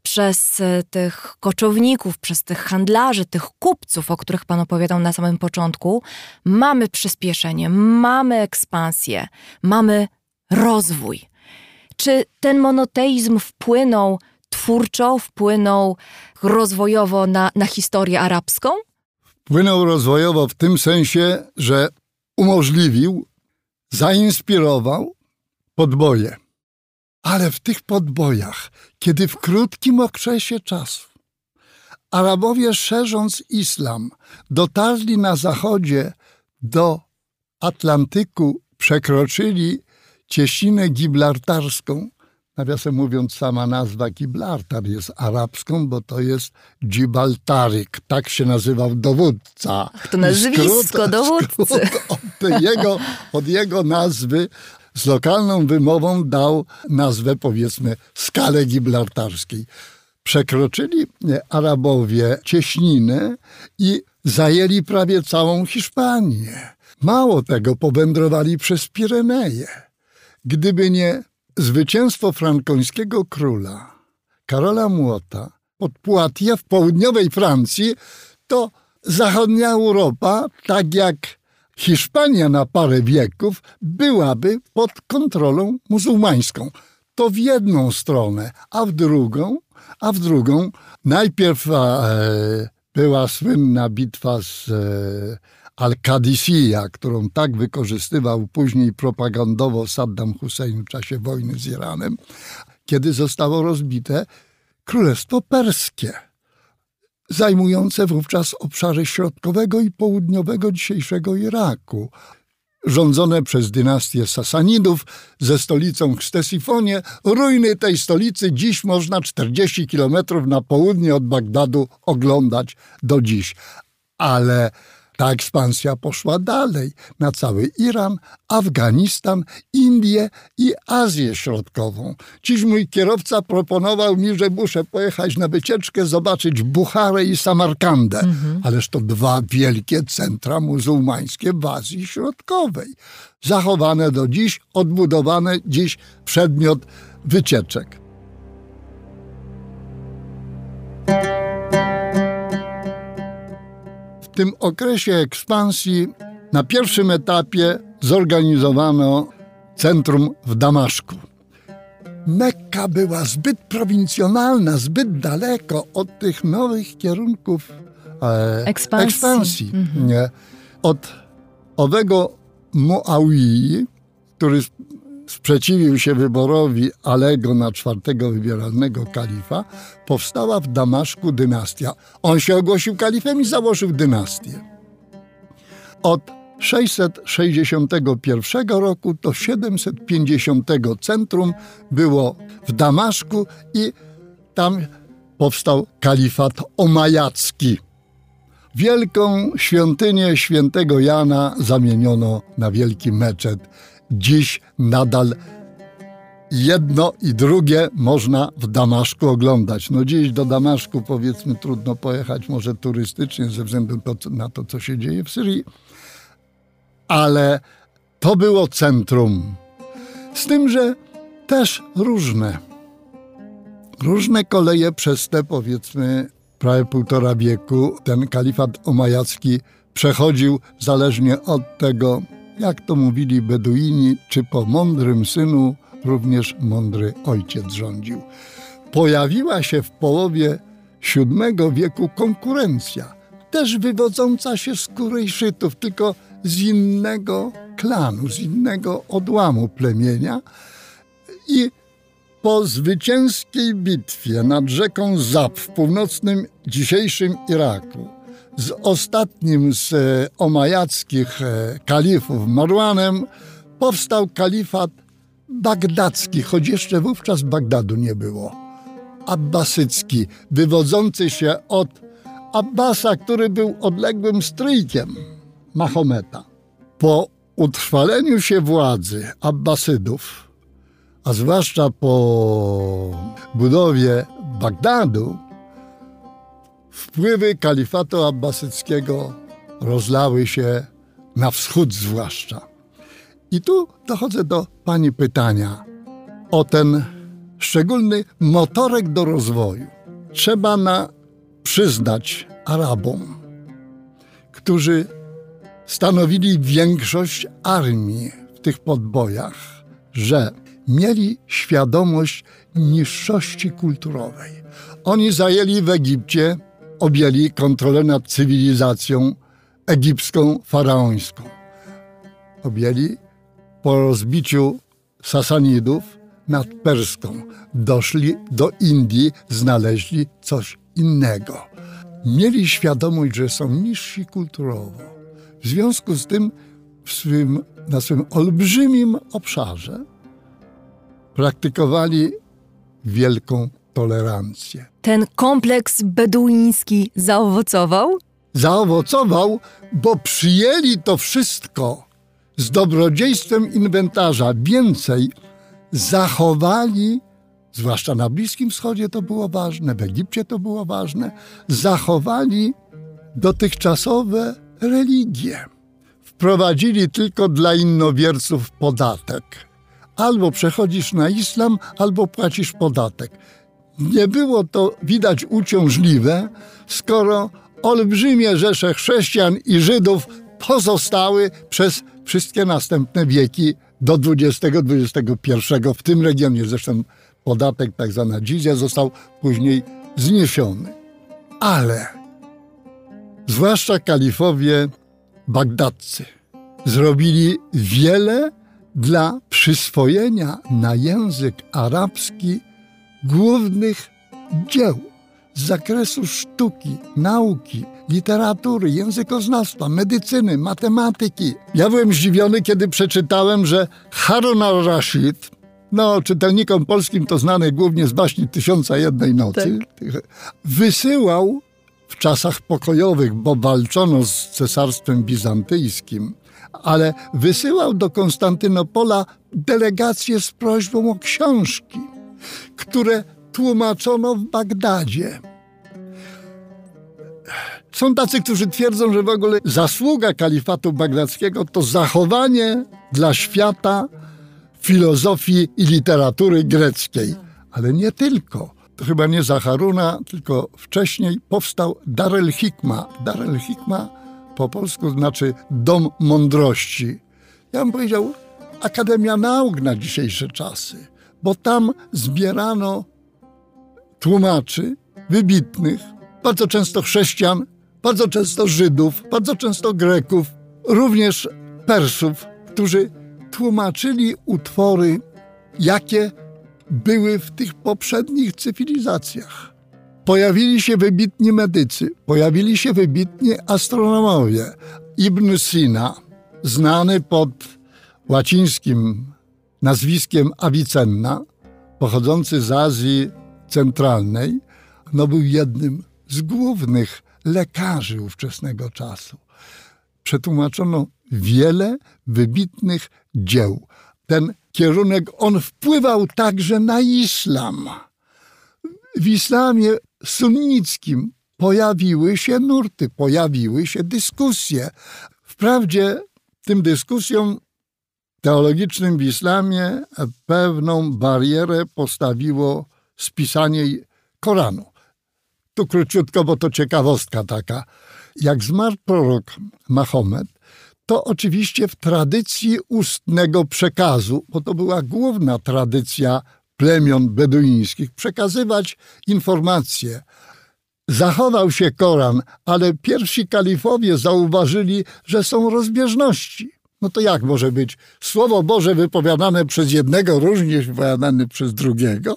przez e, tych koczowników, przez tych handlarzy, tych kupców, o których Pan opowiadał na samym początku, mamy przyspieszenie, mamy ekspansję, mamy rozwój. Czy ten monoteizm wpłynął twórczo, wpłynął rozwojowo na, na historię arabską? Wpłynął rozwojowo w tym sensie, że umożliwił, zainspirował podboje. Ale w tych podbojach, kiedy w krótkim okresie czasu Arabowie szerząc islam dotarli na zachodzie do Atlantyku, przekroczyli cieśninę gibraltarską, Nawiasem mówiąc, sama nazwa Gibraltar jest arabską, bo to jest Gibraltaryk. Tak się nazywał dowódca. Ach, to nazwisko Skrót- dowódcy. skrót od jego, od jego nazwy z lokalną wymową dał nazwę, powiedzmy, skale gibraltarskiej. Przekroczyli Arabowie cieśninę i zajęli prawie całą Hiszpanię. Mało tego, powędrowali przez Pireneje. Gdyby nie zwycięstwo frankońskiego króla Karola Młota pod Poitiers w południowej Francji, to zachodnia Europa, tak jak Hiszpania na parę wieków, byłaby pod kontrolą muzułmańską. To w jedną stronę, a w drugą, a w drugą najpierw e, była słynna bitwa z e, Al-Qadisiyah, którą tak wykorzystywał później propagandowo Saddam Hussein w czasie wojny z Iranem, kiedy zostało rozbite Królestwo Perskie, zajmujące wówczas obszary środkowego i południowego dzisiejszego Iraku rządzone przez dynastię Sasanidów ze stolicą w. Ruiny tej stolicy dziś można 40 kilometrów na południe od Bagdadu oglądać do dziś. Ale ta ekspansja poszła dalej na cały Iran, Afganistan, Indię i Azję Środkową. Dziś mój kierowca proponował mi, że muszę pojechać na wycieczkę, zobaczyć Bucharę i Samarkandę. Mhm. Ależ to dwa wielkie centra muzułmańskie w Azji Środkowej. Zachowane do dziś, odbudowane dziś przedmiot wycieczek. Tym okresie ekspansji na pierwszym etapie zorganizowano centrum w Damaszku. Mekka była zbyt prowincjonalna, zbyt daleko od tych nowych kierunków e, ekspansji. ekspansji. Mhm. Od owego Muawii, który sprzeciwił się wyborowi Alego na czwartego wybieralnego kalifa, powstała w Damaszku dynastia. On się ogłosił kalifem i założył dynastię. Od 661 roku do 750 centrum było w Damaszku i tam powstał kalifat omajacki. Wielką świątynię świętego Jana zamieniono na wielki meczet Dziś nadal jedno i drugie można w Damaszku oglądać. No dziś do Damaszku powiedzmy trudno pojechać, może turystycznie ze względu na to, co się dzieje w Syrii, ale to było centrum. Z tym, że też różne. Różne koleje przez te powiedzmy prawie półtora wieku ten kalifat omajacki przechodził zależnie od tego, jak to mówili Beduini, czy po mądrym synu również mądry ojciec rządził. Pojawiła się w połowie VII wieku konkurencja, też wywodząca się z Kurejszytów, tylko z innego klanu, z innego odłamu plemienia. I po zwycięskiej bitwie nad rzeką Zab w północnym dzisiejszym Iraku z ostatnim z e, omajackich e, kalifów Marwanem powstał kalifat bagdacki, choć jeszcze wówczas Bagdadu nie było. Abbasycki, wywodzący się od Abbasa, który był odległym stryjkiem Mahometa. Po utrwaleniu się władzy Abbasydów, a zwłaszcza po budowie Bagdadu, Wpływy kalifatu abbasyckiego rozlały się na wschód zwłaszcza. I tu dochodzę do pani pytania o ten szczególny motorek do rozwoju. Trzeba na przyznać Arabom, którzy stanowili większość armii w tych podbojach, że mieli świadomość niższości kulturowej. Oni zajęli w Egipcie objęli kontrolę nad cywilizacją egipską, faraońską. Objęli po rozbiciu Sasanidów nad Perską. Doszli do Indii, znaleźli coś innego. Mieli świadomość, że są niżsi kulturowo. W związku z tym swym, na swym olbrzymim obszarze praktykowali wielką tolerancję. Ten kompleks beduiński zaowocował? Zaowocował, bo przyjęli to wszystko z dobrodziejstwem inwentarza. Więcej zachowali, zwłaszcza na Bliskim Wschodzie to było ważne, w Egipcie to było ważne, zachowali dotychczasowe religie. Wprowadzili tylko dla innowierców podatek. Albo przechodzisz na islam, albo płacisz podatek. Nie było to widać uciążliwe, skoro olbrzymie rzesze chrześcijan i Żydów pozostały przez wszystkie następne wieki do XX-XXI. W tym regionie zresztą podatek, tak zwana dzizja, został później zniesiony. Ale zwłaszcza kalifowie bagdadcy zrobili wiele dla przyswojenia na język arabski głównych dzieł z zakresu sztuki, nauki, literatury, językoznawstwa, medycyny, matematyki. Ja byłem zdziwiony, kiedy przeczytałem, że Harun al-Rashid, no czytelnikom polskim to znane głównie z baśni Tysiąca Jednej Nocy, tak. wysyłał w czasach pokojowych, bo walczono z cesarstwem bizantyjskim, ale wysyłał do Konstantynopola delegacje z prośbą o książki, które tłumaczono w Bagdadzie. Są tacy, którzy twierdzą, że w ogóle zasługa kalifatu bagdadzkiego to zachowanie dla świata filozofii i literatury greckiej. Ale nie tylko. To chyba nie za Haruna, tylko wcześniej powstał Darel Hikma. Darel Hikma po polsku znaczy dom mądrości. Ja bym powiedział Akademia Nauk na dzisiejsze czasy, bo tam zbierano tłumaczy wybitnych, bardzo często chrześcijan, bardzo często Żydów, bardzo często Greków, również Persów, którzy tłumaczyli utwory, jakie były w tych poprzednich cywilizacjach. Pojawili się wybitni medycy, pojawili się wybitni astronomowie. Ibn Sina, znany pod łacińskim nazwiskiem Avicenna, pochodzący z Azji Centralnej, no był jednym z głównych lekarzy ówczesnego czasu. Przetłumaczono wiele wybitnych dzieł. Ten kierunek, on wpływał także na islam. W islamie sunnickim pojawiły się nurty, pojawiły się dyskusje. Wprawdzie tym dyskusjom teologicznym w islamie pewną barierę postawiło spisanie Koranu. Tu króciutko, bo to ciekawostka taka. Jak zmarł prorok Mahomet, to oczywiście w tradycji ustnego przekazu, bo to była główna tradycja plemion beduińskich, przekazywać informacje. Zachował się Koran, ale pierwsi kalifowie zauważyli, że są rozbieżności. No to jak może być Słowo Boże wypowiadane przez jednego, również wypowiadane przez drugiego?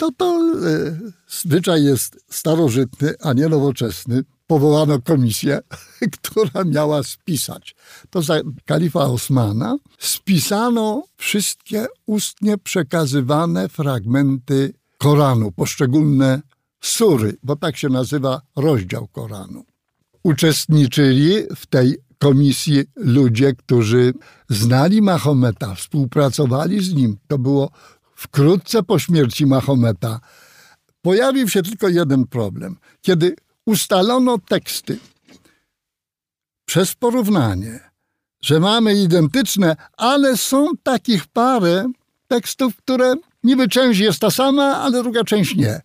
No to e, zwyczaj jest starożytny, a nie nowoczesny. Powołano komisję, która miała spisać. To za kalifa Osmana spisano wszystkie ustnie przekazywane fragmenty Koranu, poszczególne sury, bo tak się nazywa rozdział Koranu. Uczestniczyli w tej komisji ludzie, którzy znali Mahometa, współpracowali z nim. To było wkrótce po śmierci Mahometa, pojawił się tylko jeden problem. Kiedy ustalono teksty przez porównanie, że mamy identyczne, ale są takich parę tekstów, które niby część jest ta sama, ale druga część nie.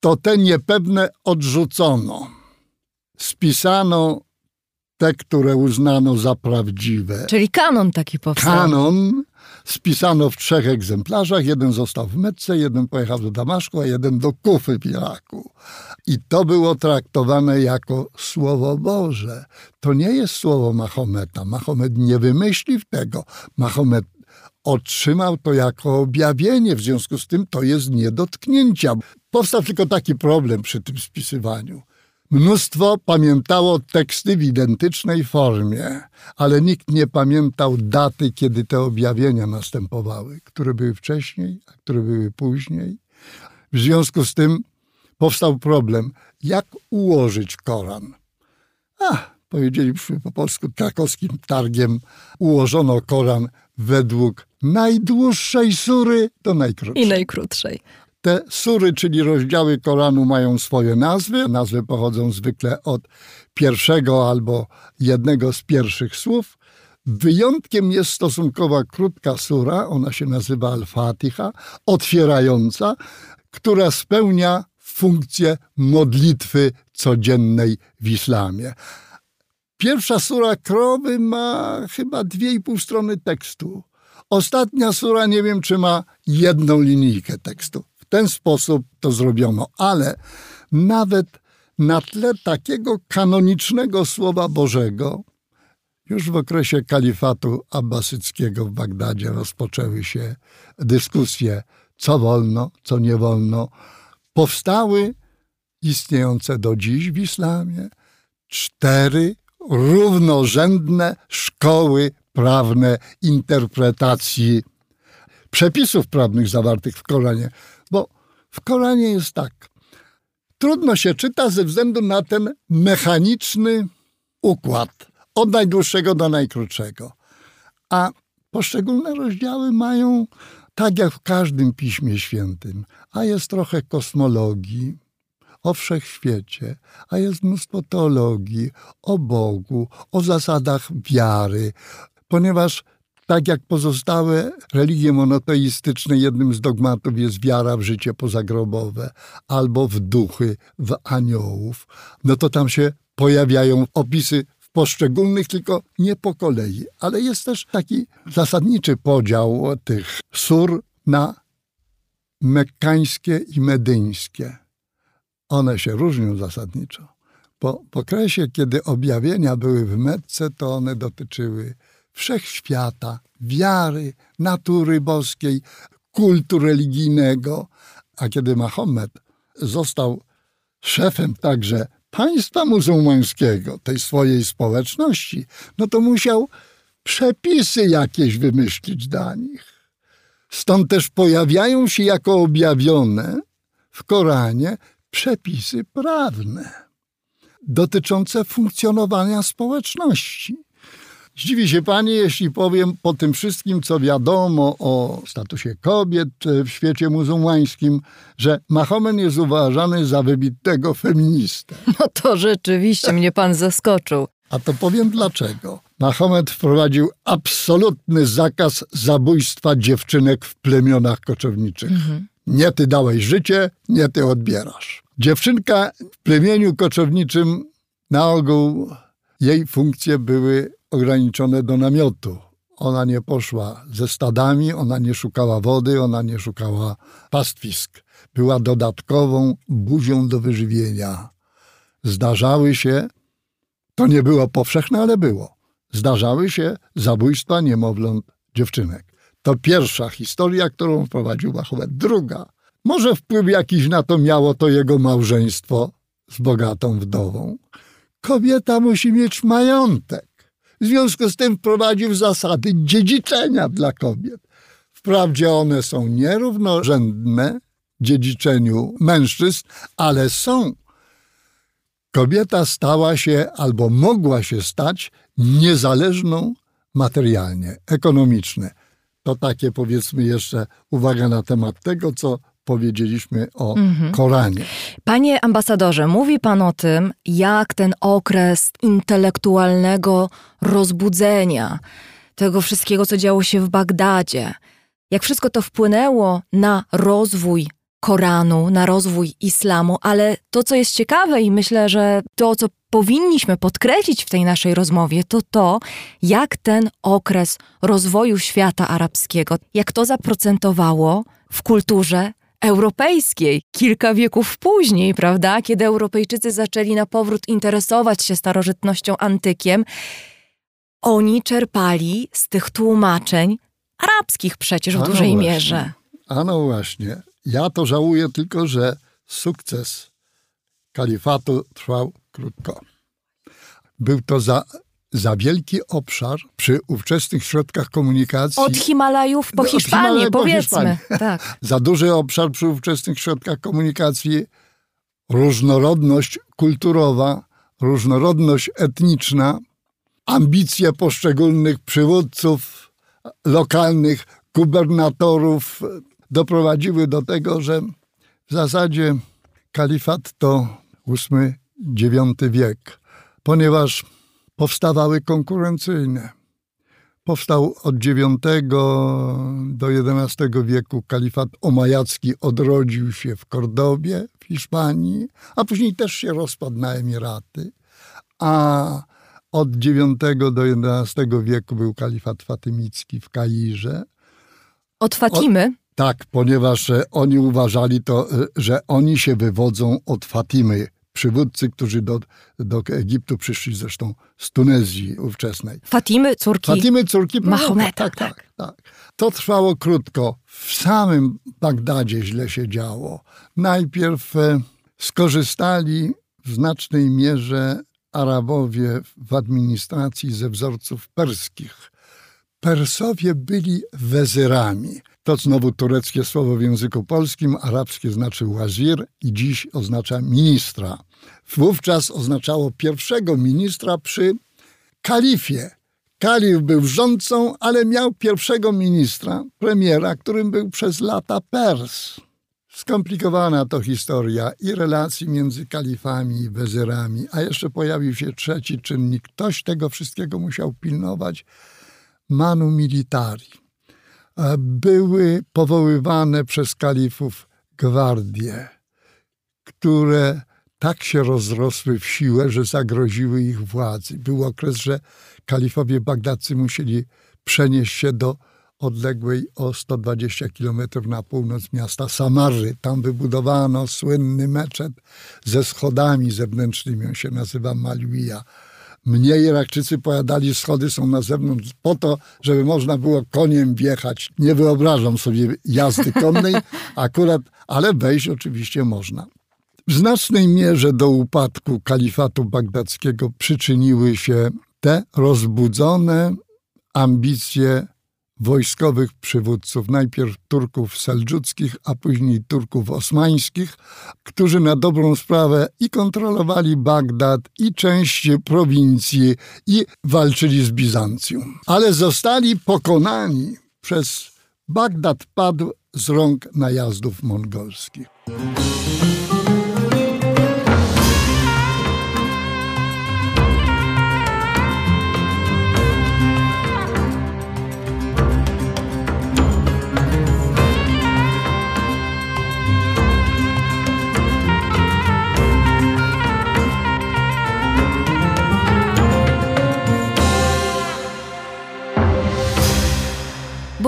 To te niepewne odrzucono. Spisano te, które uznano za prawdziwe. Czyli kanon taki powstał. Kanon spisano w trzech egzemplarzach. Jeden został w Metce, jeden pojechał do Damaszku, a jeden do Kufy w Iraku. I to było traktowane jako Słowo Boże. To nie jest słowo Mahometa. Mahomet nie wymyślił tego. Mahomet otrzymał to jako objawienie, w związku z tym to jest nie dotknięcia. Powstał tylko taki problem przy tym spisywaniu. Mnóstwo pamiętało teksty w identycznej formie, ale nikt nie pamiętał daty, kiedy te objawienia następowały, które były wcześniej, a które były później. W związku z tym powstał problem, jak ułożyć Koran. A, powiedzielibyśmy po polsku, krakowskim targiem ułożono Koran według najdłuższej sury do najkrótszej. I najkrótszej. Te sury, czyli rozdziały Koranu, mają swoje nazwy. Nazwy pochodzą zwykle od pierwszego albo jednego z pierwszych słów. Wyjątkiem jest stosunkowo krótka sura, ona się nazywa Al-Fatiha, otwierająca, która spełnia funkcję modlitwy codziennej w islamie. Pierwsza sura krowy ma chyba dwie i pół strony tekstu. Ostatnia sura nie wiem, czy ma jedną linijkę tekstu. Ten sposób to zrobiono, ale nawet na tle takiego kanonicznego Słowa Bożego, już w okresie kalifatu abbasyckiego w Bagdadzie rozpoczęły się dyskusje, co wolno, co nie wolno. Powstały istniejące do dziś w islamie cztery równorzędne szkoły prawne interpretacji przepisów prawnych zawartych w Koranie. W Koranie jest tak. Trudno się czyta ze względu na ten mechaniczny układ od najdłuższego do najkrótszego. A poszczególne rozdziały mają, tak jak w każdym piśmie świętym, a jest trochę kosmologii, o wszechświecie, a jest mnóstwo teologii, o Bogu, o zasadach wiary, ponieważ tak jak pozostałe religie monoteistyczne, jednym z dogmatów jest wiara w życie pozagrobowe albo w duchy, w aniołów, no to tam się pojawiają opisy w poszczególnych, tylko nie po kolei. Ale jest też taki zasadniczy podział tych sur na mekkańskie i medyńskie. One się różnią zasadniczo. Po, okresie, kiedy objawienia były w Metce, to one dotyczyły wszechświata, wiary, natury boskiej, kultu religijnego. A kiedy Mahomet został szefem także państwa muzułmańskiego, tej swojej społeczności, no to musiał przepisy jakieś wymyślić dla nich. Stąd też pojawiają się jako objawione w Koranie przepisy prawne dotyczące funkcjonowania społeczności. Zdziwi się pani, jeśli powiem po tym wszystkim, co wiadomo o statusie kobiet w świecie muzułmańskim, że Mahomet jest uważany za wybitnego feministę. No to rzeczywiście mnie pan zaskoczył. A to powiem dlaczego. Mahomet wprowadził absolutny zakaz zabójstwa dziewczynek w plemionach koczowniczych. Mhm. Nie ty dałeś życie, nie ty odbierasz. Dziewczynka w plemieniu koczowniczym na ogół jej funkcje były ograniczone do namiotu. Ona nie poszła ze stadami, ona nie szukała wody, ona nie szukała pastwisk. Była dodatkową buzią do wyżywienia. Zdarzały się, to nie było powszechne, ale było. Zdarzały się zabójstwa niemowląt dziewczynek. To pierwsza historia, którą wprowadził Mahomet. Druga. Może wpływ jakiś na to miało to jego małżeństwo z bogatą wdową. Kobieta musi mieć majątek. W związku z tym wprowadził zasady dziedziczenia dla kobiet. Wprawdzie one są nierównorzędne dziedziczeniu mężczyzn, ale są. Kobieta stała się albo mogła się stać niezależną materialnie, ekonomicznie. To takie powiedzmy jeszcze uwaga na temat tego, co powiedzieliśmy o mhm. Koranie. Panie ambasadorze, mówi pan o tym, jak ten okres intelektualnego rozbudzenia, tego wszystkiego, co działo się w Bagdadzie, jak wszystko to wpłynęło na rozwój Koranu, na rozwój islamu, ale to, co jest ciekawe i myślę, że to, co powinniśmy podkreślić w tej naszej rozmowie, to to, jak ten okres rozwoju świata arabskiego, jak to zaprocentowało w kulturze europejskiej, kilka wieków później, prawda, kiedy Europejczycy zaczęli na powrót interesować się starożytnością antykiem, oni czerpali z tych tłumaczeń arabskich przecież w dużej właśnie. mierze. A no właśnie. Ja to żałuję tylko, że sukces kalifatu trwał krótko. Był to za za wielki obszar przy ówczesnych środkach komunikacji. Od Himalajów po Hiszpanię, powiedzmy. Po tak. Za duży obszar przy ówczesnych środkach komunikacji, różnorodność kulturowa różnorodność etniczna, ambicje poszczególnych przywódców lokalnych, gubernatorów doprowadziły do tego, że w zasadzie kalifat to VIII-IX wiek, ponieważ powstawały konkurencyjne. Powstał od IX do XI wieku kalifat omajacki, odrodził się w Kordobie, w Hiszpanii, a później też się rozpadł na Emiraty. A od IX do XI wieku był kalifat fatymicki w Kairze. Od Fatimy? O, tak, ponieważ e, oni uważali to, e, że oni się wywodzą od Fatimy, przywódcy, którzy do, do Egiptu przyszli zresztą z Tunezji ówczesnej. Fatimy, córki Fatimy, córki Mahometa. Tak, tak, tak, tak. To trwało krótko. W samym Bagdadzie źle się działo. Najpierw e, skorzystali w znacznej mierze Arabowie w administracji ze wzorców perskich. Persowie byli wezyrami. To znowu tureckie słowo w języku polskim, arabskie znaczy wazir i dziś oznacza ministra. Wówczas oznaczało pierwszego ministra przy kalifie. Kalif był rządcą, ale miał pierwszego ministra, premiera, którym był przez lata Pers. Skomplikowana to historia i relacji między kalifami i wezyrami, a jeszcze pojawił się trzeci czynnik. Ktoś tego wszystkiego musiał pilnować. Manu militari. E, były powoływane przez kalifów gwardie, które tak się rozrosły w siłę, że zagroziły ich władzy. Był okres, że kalifowie bagdadcy musieli przenieść się do odległej o 120 km na północ miasta Samary. Tam wybudowano słynny meczet ze schodami zewnętrznymi, on się nazywa Malwija. Mnie Irakczycy pojadali, schody są na zewnątrz po to, żeby można było koniem wjechać. Nie wyobrażam sobie jazdy konnej akurat, ale wejść oczywiście można. W znacznej mierze do upadku kalifatu bagdackiego przyczyniły się te rozbudzone ambicje wojskowych przywódców, najpierw Turków seldżuckich, a później Turków osmańskich, którzy na dobrą sprawę i kontrolowali Bagdad, i część prowincji, i walczyli z Bizancjum. Ale zostali pokonani przez Bagdad padł z rąk najazdów mongolskich.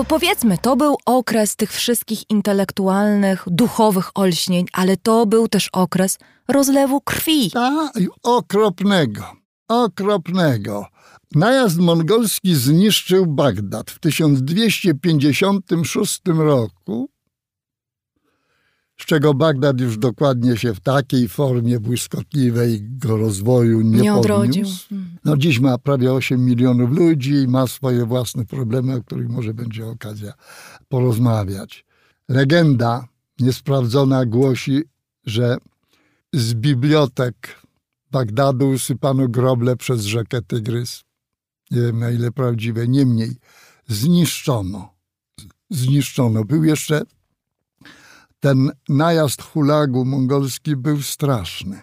Bo powiedzmy, to był okres tych wszystkich intelektualnych, duchowych olśnień, ale to był też okres rozlewu krwi. Tak, okropnego, okropnego. Najazd mongolski zniszczył Bagdad w 1256 roku z czego Bagdad już dokładnie się w takiej formie błyskotliwej go rozwoju nie, nie odrodził. No dziś ma prawie 8 milionów ludzi i ma swoje własne problemy, o których może będzie okazja porozmawiać. Legenda niesprawdzona głosi, że z bibliotek Bagdadu usypano groble przez rzekę Tygrys. Nie wiem na ile prawdziwe, niemniej zniszczono. Zniszczono. Był jeszcze ten najazd hulagu mongolski był straszny,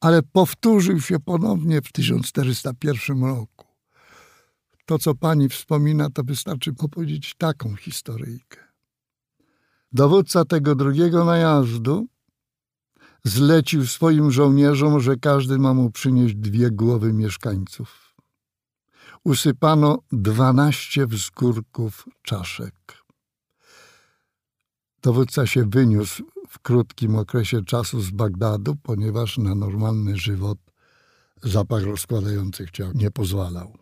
ale powtórzył się ponownie w 1401 roku. To, co pani wspomina, to wystarczy opowiedzieć taką historyjkę. Dowódca tego drugiego najazdu zlecił swoim żołnierzom, że każdy ma mu przynieść dwie głowy mieszkańców. Usypano dwanaście wzgórków czaszek. Dowódca się wyniósł w krótkim okresie czasu z Bagdadu, ponieważ na normalny żywot zapach rozkładających ciał nie pozwalał.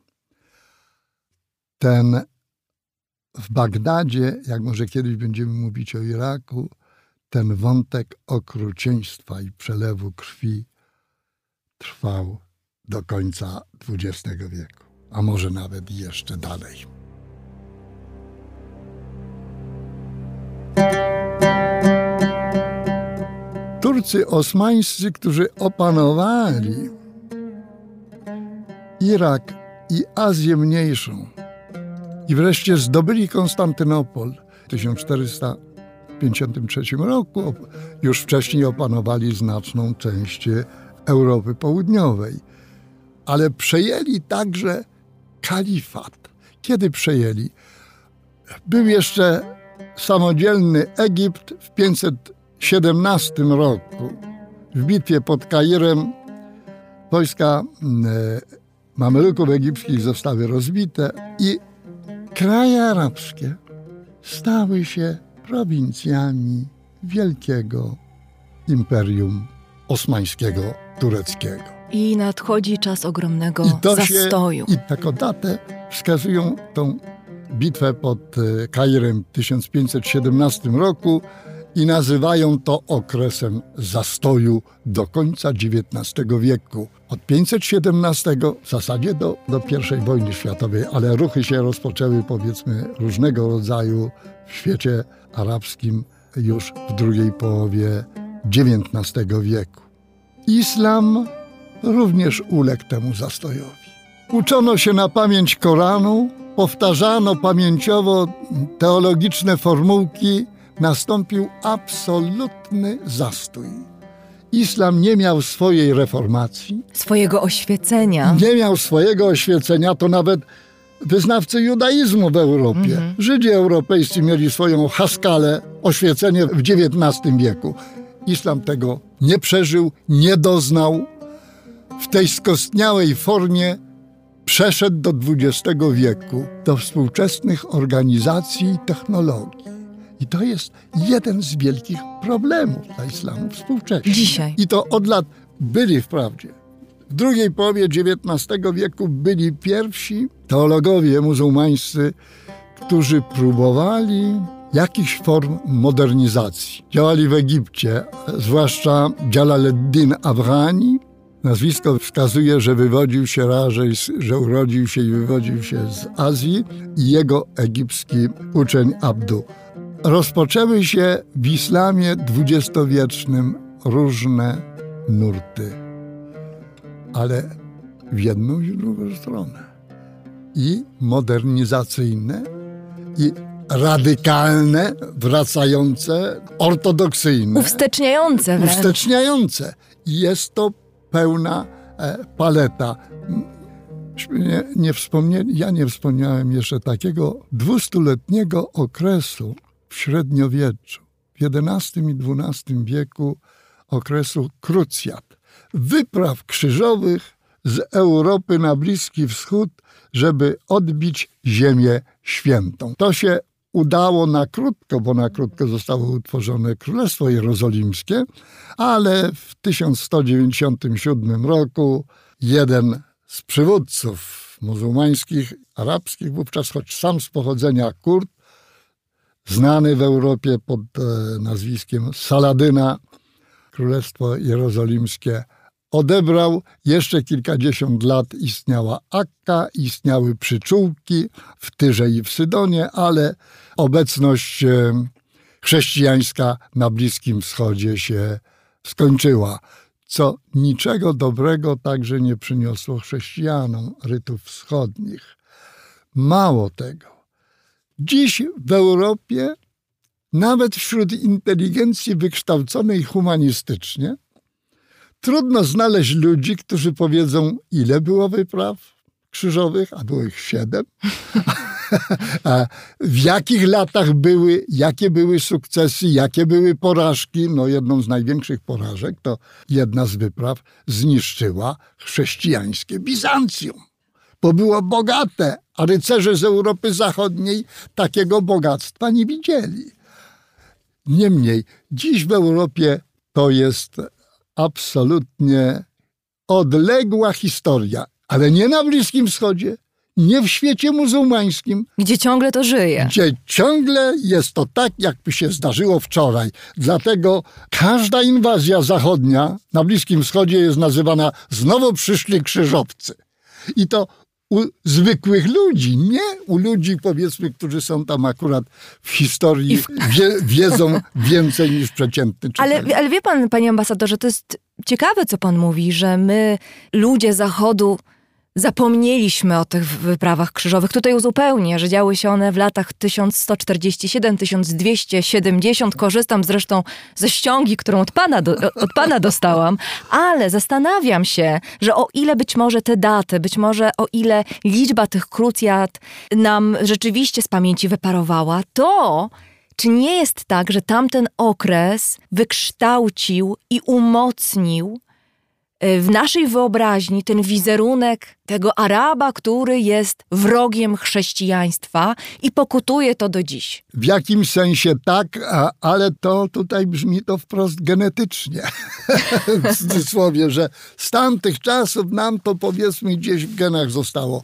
Ten w Bagdadzie, jak może kiedyś będziemy mówić o Iraku, ten wątek okrucieństwa i przelewu krwi trwał do końca XX wieku, a może nawet jeszcze dalej. Turcy osmańscy, którzy opanowali Irak i Azję Mniejszą. I wreszcie zdobyli Konstantynopol w 1453 roku. Już wcześniej opanowali znaczną część Europy Południowej. Ale przejęli także kalifat. Kiedy przejęli? Był jeszcze samodzielny Egipt w 517 roku. W bitwie pod Kairem wojska e, Mameluków egipskich zostały rozbite i kraje arabskie stały się prowincjami wielkiego imperium osmańskiego, tureckiego. I nadchodzi czas ogromnego I zastoju. Się, I taką datę wskazują tą bitwę pod e, Kairem w 1517 roku i nazywają to okresem zastoju do końca XIX wieku. Od 517 w zasadzie do, do I wojny światowej, ale ruchy się rozpoczęły powiedzmy różnego rodzaju w świecie arabskim już w drugiej połowie XIX wieku. Islam również uległ temu zastojowi. Uczono się na pamięć Koranu, powtarzano pamięciowo teologiczne formułki, nastąpił absolutny zastój. Islam nie miał swojej reformacji, swojego oświecenia. Nie miał swojego oświecenia, to nawet wyznawcy judaizmu w Europie. Mhm. Żydzi europejscy mieli swoją haskalę, oświecenie w XIX wieku. Islam tego nie przeżył, nie doznał. W tej skostniałej formie przeszedł do XX wieku, do współczesnych organizacji i technologii. I to jest jeden z wielkich problemów dla islamu współcześnie. Dzisiaj. I to od lat byli wprawdzie. W drugiej połowie XIX wieku byli pierwsi teologowie muzułmańscy, którzy próbowali jakichś form modernizacji. Działali w Egipcie, zwłaszcza Jalaleddin Afghani. Nazwisko wskazuje, że wywodził się raczej, że urodził się i wywodził się z Azji i jego egipski uczeń Abdu rozpoczęły się w islamie dwudziestowiecznym różne nurty, ale w jedną i w drugą stronę. I modernizacyjne, i radykalne, wracające, ortodoksyjne. Uwsteczniające wręcz. Uwsteczniające. I jest to pełna e, paleta. Nie, nie ja nie wspomniałem jeszcze takiego dwustuletniego okresu w średniowieczu, w XI i XII wieku okresu krucjat, wypraw krzyżowych z Europy na Bliski Wschód, żeby odbić Ziemię Świętą. To się udało na krótko, bo na krótko zostało utworzone Królestwo Jerozolimskie, ale w 1197 roku jeden z przywódców muzułmańskich, arabskich, wówczas choć sam z pochodzenia Kurd, znany w Europie pod e, nazwiskiem Saladyna, Królestwo Jerozolimskie odebrał. Jeszcze kilkadziesiąt lat istniała Akka, istniały przyczółki w Tyrze i w Sydonie, ale obecność e, chrześcijańska na Bliskim Wschodzie się skończyła, co niczego dobrego także nie przyniosło chrześcijanom rytów wschodnich. Mało tego, Dziś w Europie, nawet wśród inteligencji wykształconej humanistycznie, trudno znaleźć ludzi, którzy powiedzą, ile było wypraw krzyżowych, a było ich siedem. w jakich latach były, jakie były sukcesy, jakie były porażki. No jedną z największych porażek to jedna z wypraw zniszczyła chrześcijańskie Bizancjum bo było bogate, a rycerze z Europy Zachodniej takiego bogactwa nie widzieli. Niemniej, dziś w Europie to jest absolutnie odległa historia, ale nie na Bliskim Wschodzie, nie w świecie muzułmańskim. Gdzie ciągle to żyje. Gdzie ciągle jest to tak, jakby się zdarzyło wczoraj. Dlatego każda inwazja zachodnia na Bliskim Wschodzie jest nazywana znowu przyszli krzyżowcy. I to u zwykłych ludzi, nie u ludzi, powiedzmy, którzy są tam akurat w historii, wie, wiedzą więcej niż przeciętny ale, ale wie pan, panie ambasadorze, to jest ciekawe, co pan mówi, że my, ludzie Zachodu, zapomnieliśmy o tych wyprawach krzyżowych. Tutaj uzupełnię, że działy się one w latach 1147-1270. Korzystam zresztą ze ściągi, którą od pana, do, od pana dostałam, ale zastanawiam się, że o ile być może te daty, być może o ile liczba tych krucjat nam rzeczywiście z pamięci wyparowała, to czy nie jest tak, że tamten okres wykształcił i umocnił w naszej wyobraźni ten wizerunek tego Araba, który jest wrogiem chrześcijaństwa i pokutuje to do dziś. W jakimś sensie tak, a, ale to tutaj brzmi to wprost genetycznie. w cudzysłowie, że z tamtych czasów nam to powiedzmy gdzieś w genach zostało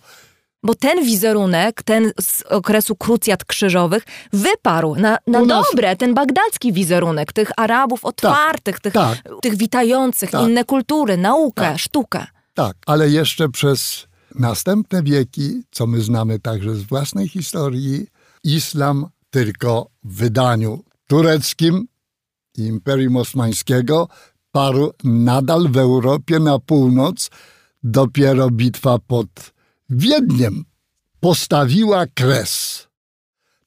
bo ten wizerunek, ten z okresu krucjat krzyżowych wyparł na, na nas... dobre, ten bagdacki wizerunek tych Arabów tak, otwartych, tak, tych, tak, tych witających tak, inne kultury, naukę, tak. sztukę. Tak, ale jeszcze przez następne wieki, co my znamy także z własnej historii, islam tylko w wydaniu tureckim Imperium Osmańskiego parł nadal w Europie na północ. Dopiero bitwa pod Wiedniem postawiła kres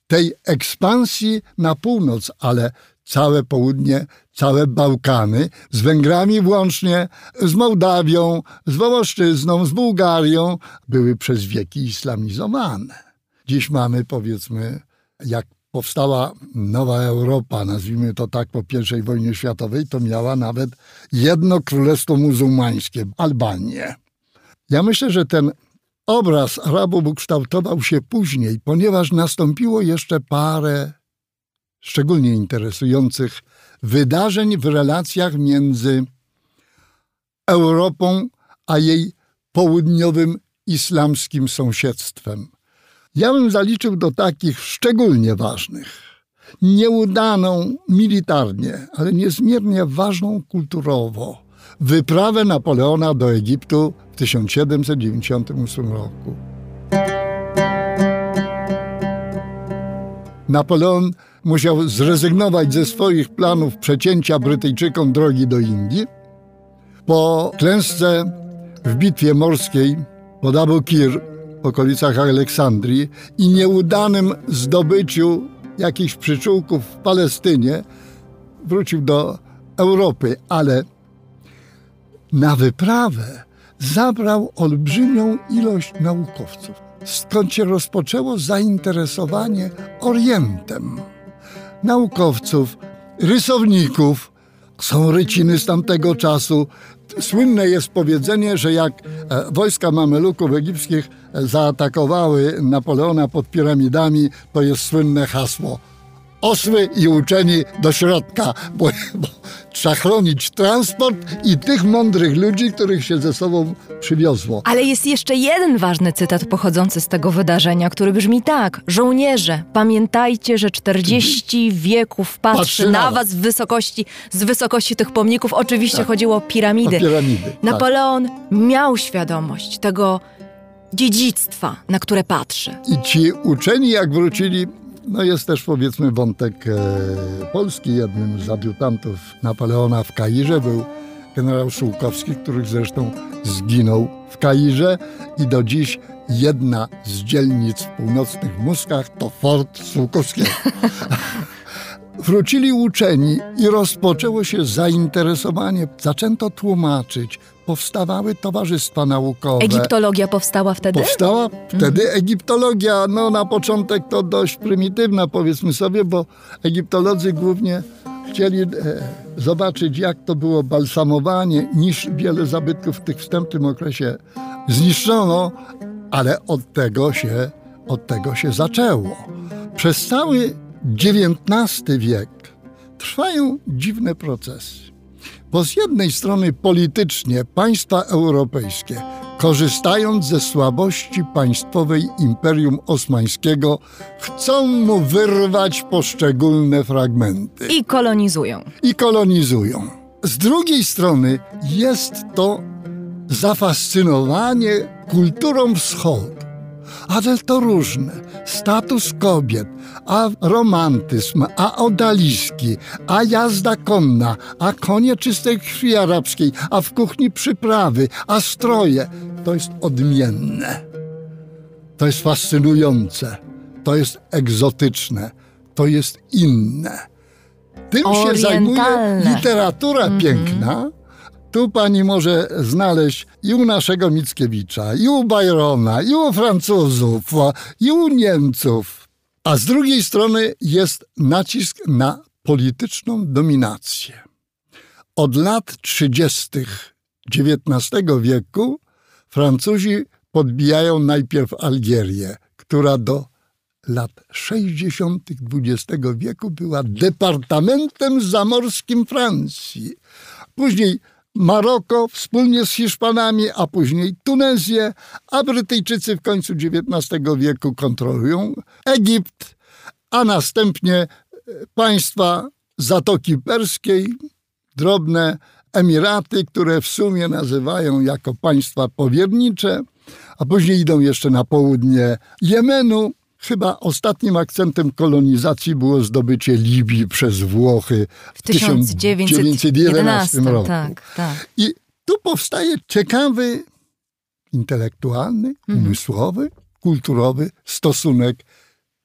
tej ekspansji na północ, ale całe południe, całe Bałkany, z Węgrami włącznie, z Mołdawią, z Wołoszczyzną, z Bułgarią, były przez wieki islamizowane. Dziś mamy, powiedzmy, jak powstała nowa Europa, nazwijmy to tak, po I wojnie światowej, to miała nawet jedno królestwo muzułmańskie, Albanię. Ja myślę, że ten Obraz Arabów ukształtował się później, ponieważ nastąpiło jeszcze parę szczególnie interesujących wydarzeń w relacjach między Europą a jej południowym islamskim sąsiedztwem. Ja bym zaliczył do takich szczególnie ważnych nieudaną militarnie, ale niezmiernie ważną kulturowo wyprawę Napoleona do Egiptu w 1798 roku. Napoleon musiał zrezygnować ze swoich planów przecięcia Brytyjczykom drogi do Indii. Po klęsce w bitwie morskiej pod Abu Kir w okolicach Aleksandrii i nieudanym zdobyciu jakichś przyczółków w Palestynie wrócił do Europy, ale na wyprawę zabrał olbrzymią ilość naukowców, skąd się rozpoczęło zainteresowanie Orientem. Naukowców, rysowników, są ryciny z tamtego czasu. Słynne jest powiedzenie, że jak e, wojska mameluków egipskich zaatakowały Napoleona pod piramidami, to jest słynne hasło – osły i uczeni do środka, bo, bo trzeba chronić transport i tych mądrych ludzi, których się ze sobą przywiozło. Ale jest jeszcze jeden ważny cytat pochodzący z tego wydarzenia, który brzmi tak. Żołnierze, pamiętajcie, że 40 wieków patrzy, patrzy na was w wysokości, z wysokości tych pomników. Oczywiście tak. chodziło o piramidy. O piramidy tak. Napoleon tak. miał świadomość tego dziedzictwa, na które patrzy. I ci uczeni, jak wrócili no jest też powiedzmy wątek e, polski. Jednym z adiutantów Napoleona w Kairze był generał Szułkowski, który zresztą zginął w Kairze i do dziś jedna z dzielnic w północnych Muskach to Fort Sułkowskiego. Wrócili uczeni i rozpoczęło się zainteresowanie. Zaczęto tłumaczyć, powstawały towarzystwa naukowe. Egiptologia powstała wtedy? Powstała wtedy mhm. egiptologia, no na początek to dość prymitywna powiedzmy sobie, bo egiptolodzy głównie chcieli e, zobaczyć jak to było balsamowanie, niż wiele zabytków w tych wstępnym okresie zniszczono, ale od tego się, od tego się zaczęło. Przez cały XIX wiek trwają dziwne procesy. Bo z jednej strony politycznie państwa europejskie, korzystając ze słabości państwowej Imperium Osmańskiego, chcą mu wyrwać poszczególne fragmenty. I kolonizują. I kolonizują. Z drugiej strony jest to zafascynowanie kulturą wschodu ale to różne. Status kobiet, a romantyzm, a odaliski, a jazda konna, a konie czystej krwi arabskiej, a w kuchni przyprawy, a stroje. to jest odmienne, to jest fascynujące, to jest egzotyczne, to jest inne. Tym się zajmuje literatura mm -hmm. piękna. Tu pani może znaleźć i u naszego Mickiewicza, i u Byrona, i u Francuzów, i u Niemców. A z drugiej strony jest nacisk na polityczną dominację. Od lat 30. XIX wieku Francuzi podbijają najpierw Algierię, która do lat 60. XX wieku była departamentem zamorskim Francji. Później Maroko wspólnie z Hiszpanami, a później Tunezję, a Brytyjczycy w końcu XIX wieku kontrolują Egipt, a następnie e, państwa Zatoki Perskiej, drobne Emiraty, które w sumie nazywają jako państwa powiernicze, a później idą jeszcze na południe Jemenu. Chyba ostatnim akcentem kolonizacji było zdobycie Libii przez Włochy w, w 1911 roku. Tak, tak. I tu powstaje ciekawy, intelektualny, mhm. umysłowy, kulturowy stosunek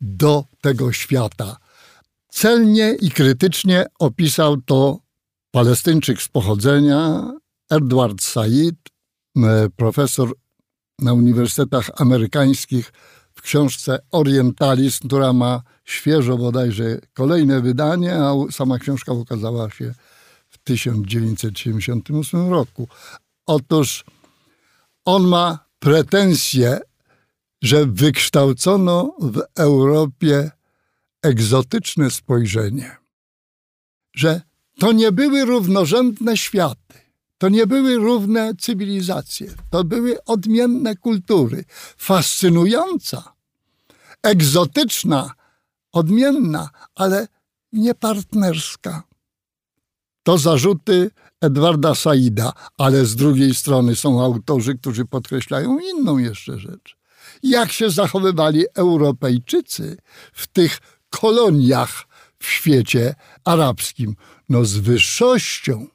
do tego świata. Celnie i krytycznie opisał to Palestyńczyk z pochodzenia, Edward Said, profesor na uniwersytetach amerykańskich w książce Orientalizm, która ma świeżo bodajże kolejne wydanie, a sama książka ukazała się w 1978 roku. Otóż on ma pretensje, że wykształcono w Europie egzotyczne spojrzenie, że to nie były równorzędne światy. To nie były równe cywilizacje. To były odmienne kultury. Fascynująca, egzotyczna, odmienna, ale niepartnerska. To zarzuty Edwarda Saida, ale z drugiej strony są autorzy, którzy podkreślają inną jeszcze rzecz. Jak się zachowywali Europejczycy w tych koloniach w świecie arabskim? no z wyższością.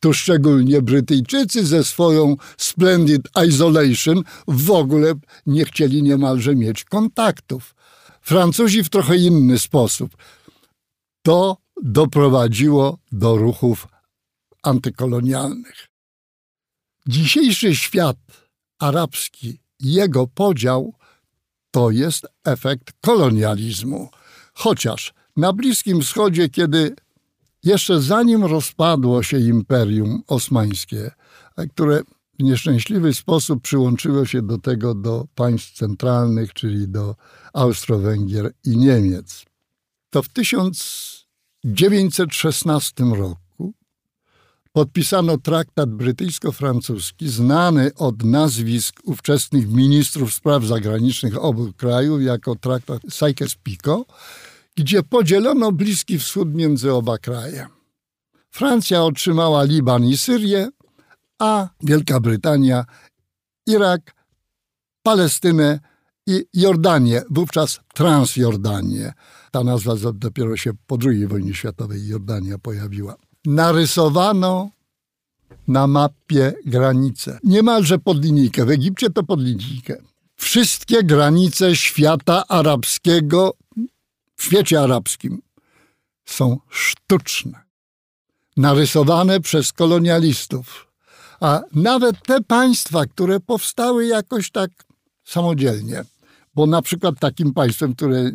Tu szczególnie Brytyjczycy ze swoją Splendid Isolation w ogóle nie chcieli niemalże mieć kontaktów. Francuzi w trochę inny sposób. To doprowadziło do ruchów antykolonialnych. Dzisiejszy świat arabski, jego podział to jest efekt kolonializmu. Chociaż na Bliskim Wschodzie, kiedy jeszcze zanim rozpadło się Imperium Osmańskie, które w nieszczęśliwy sposób przyłączyło się do tego do państw centralnych, czyli do Austro-Węgier i Niemiec, to w 1916 roku podpisano traktat brytyjsko-francuski, znany od nazwisk ówczesnych ministrów spraw zagranicznych obu krajów jako traktat Sykes-Picot, gdzie podzielono Bliski Wschód między oba kraje. Francja otrzymała Liban i Syrię, a Wielka Brytania Irak, Palestynę i Jordanię, wówczas Transjordanię. Ta nazwa dopiero się po II wojnie światowej Jordania pojawiła. Narysowano na mapie granice, niemalże pod linijkę. W Egipcie to pod linijkę. Wszystkie granice świata arabskiego w świecie arabskim są sztuczne, narysowane przez kolonialistów. A nawet te państwa, które powstały jakoś tak samodzielnie, bo na przykład takim państwem, które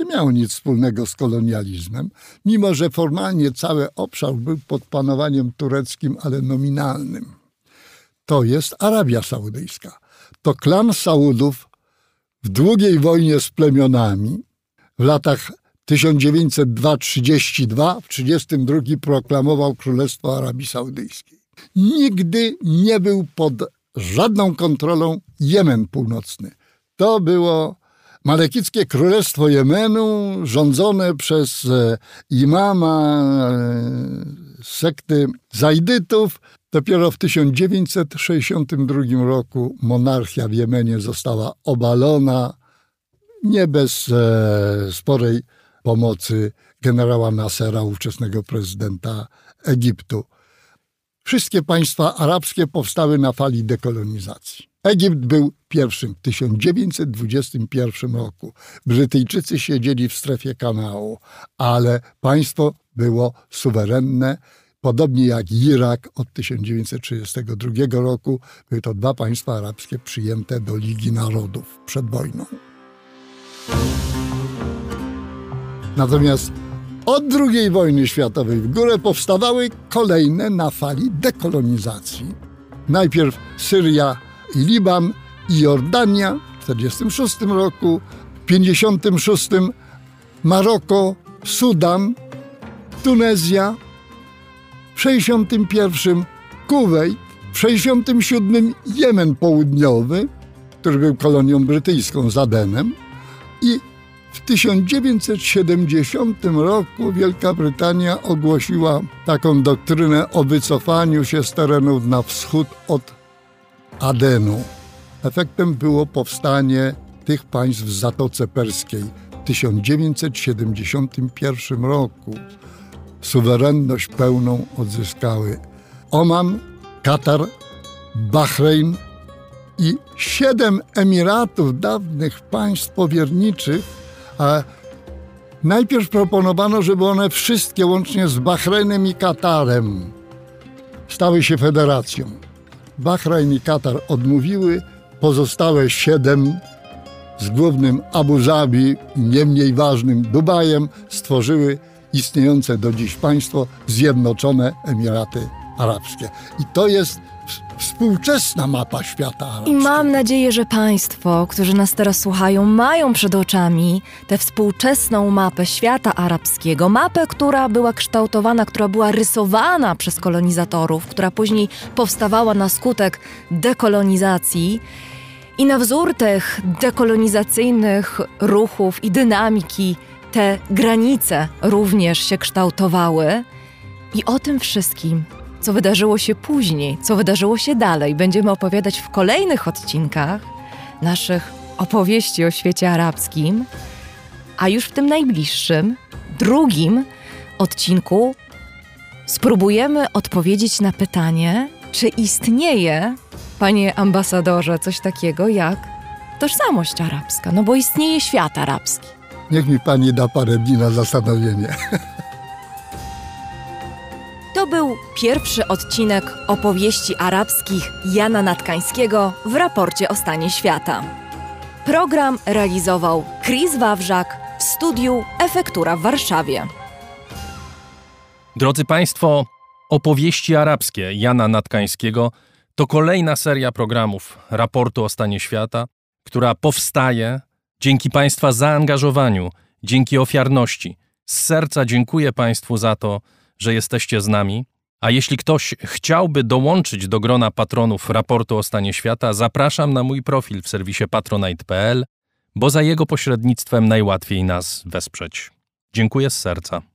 nie miało nic wspólnego z kolonializmem, mimo że formalnie cały obszar był pod panowaniem tureckim, ale nominalnym. To jest Arabia Saudyjska. To klan Saudów w długiej wojnie z plemionami w latach 1902-32, w 1932 proklamował Królestwo Arabii Saudyjskiej. Nigdy nie był pod żadną kontrolą Jemen Północny. To było malekickie królestwo Jemenu, rządzone przez e, imama e, sekty Zajdytów. Dopiero w 1962 roku monarchia w Jemenie została obalona nie bez e, sporej pomocy generała Nasera, ówczesnego prezydenta Egiptu. wszystkie państwa arabskie powstały na fali dekolonizacji. Egipt był pierwszym w 1921 roku. Brytyjczycy siedzieli w strefie kanału, ale państwo było suwerenne, podobnie jak Irak od 1932 roku. Były to dwa państwa arabskie przyjęte do Ligi Narodów przed wojną. Natomiast od II wojny światowej w górę powstawały kolejne na fali dekolonizacji. Najpierw Syria i Liban i Jordania w 1946 roku, w 1956 Maroko, Sudan, Tunezja, w 1961 Kuwejt, w 1967 Jemen Południowy, który był kolonią brytyjską z Adenem i w 1970 roku Wielka Brytania ogłosiła taką doktrynę o wycofaniu się z terenów na wschód od Adenu. Efektem było powstanie tych państw w Zatoce Perskiej w 1971 roku. Suwerenność pełną odzyskały Oman, Katar, Bahrein i siedem emiratów dawnych państw powierniczych a najpierw proponowano, żeby one wszystkie, łącznie z Bahreinem i Katarem, stały się federacją. Bahrein i Katar odmówiły, pozostałe siedem z głównym Abu Zabi nie mniej ważnym Dubajem stworzyły istniejące do dziś państwo Zjednoczone Emiraty Arabskie. I to jest współczesna mapa świata arabskiego. I mam nadzieję, że Państwo, którzy nas teraz słuchają, mają przed oczami tę współczesną mapę świata arabskiego. Mapę, która była kształtowana, która była rysowana przez kolonizatorów, która później powstawała na skutek dekolonizacji. I na wzór tych dekolonizacyjnych ruchów i dynamiki te granice również się kształtowały. I o tym wszystkim co wydarzyło się później, co wydarzyło się dalej, będziemy opowiadać w kolejnych odcinkach naszych opowieści o świecie arabskim, a już w tym najbliższym, drugim odcinku spróbujemy odpowiedzieć na pytanie, czy istnieje, panie ambasadorze, coś takiego jak tożsamość arabska, no bo istnieje świat arabski. Niech mi pani da parę dni na zastanowienie. To był pierwszy odcinek opowieści arabskich Jana Natkańskiego w raporcie o stanie świata. Program realizował Chris Wawrzak w studiu Efektura w Warszawie. Drodzy Państwo, opowieści arabskie Jana Natkańskiego to kolejna seria programów raportu o stanie świata, która powstaje dzięki Państwa zaangażowaniu, dzięki ofiarności. Z serca dziękuję Państwu za to, że jesteście z nami. A jeśli ktoś chciałby dołączyć do grona patronów raportu o stanie świata, zapraszam na mój profil w serwisie patronite.pl, bo za jego pośrednictwem najłatwiej nas wesprzeć. Dziękuję z serca.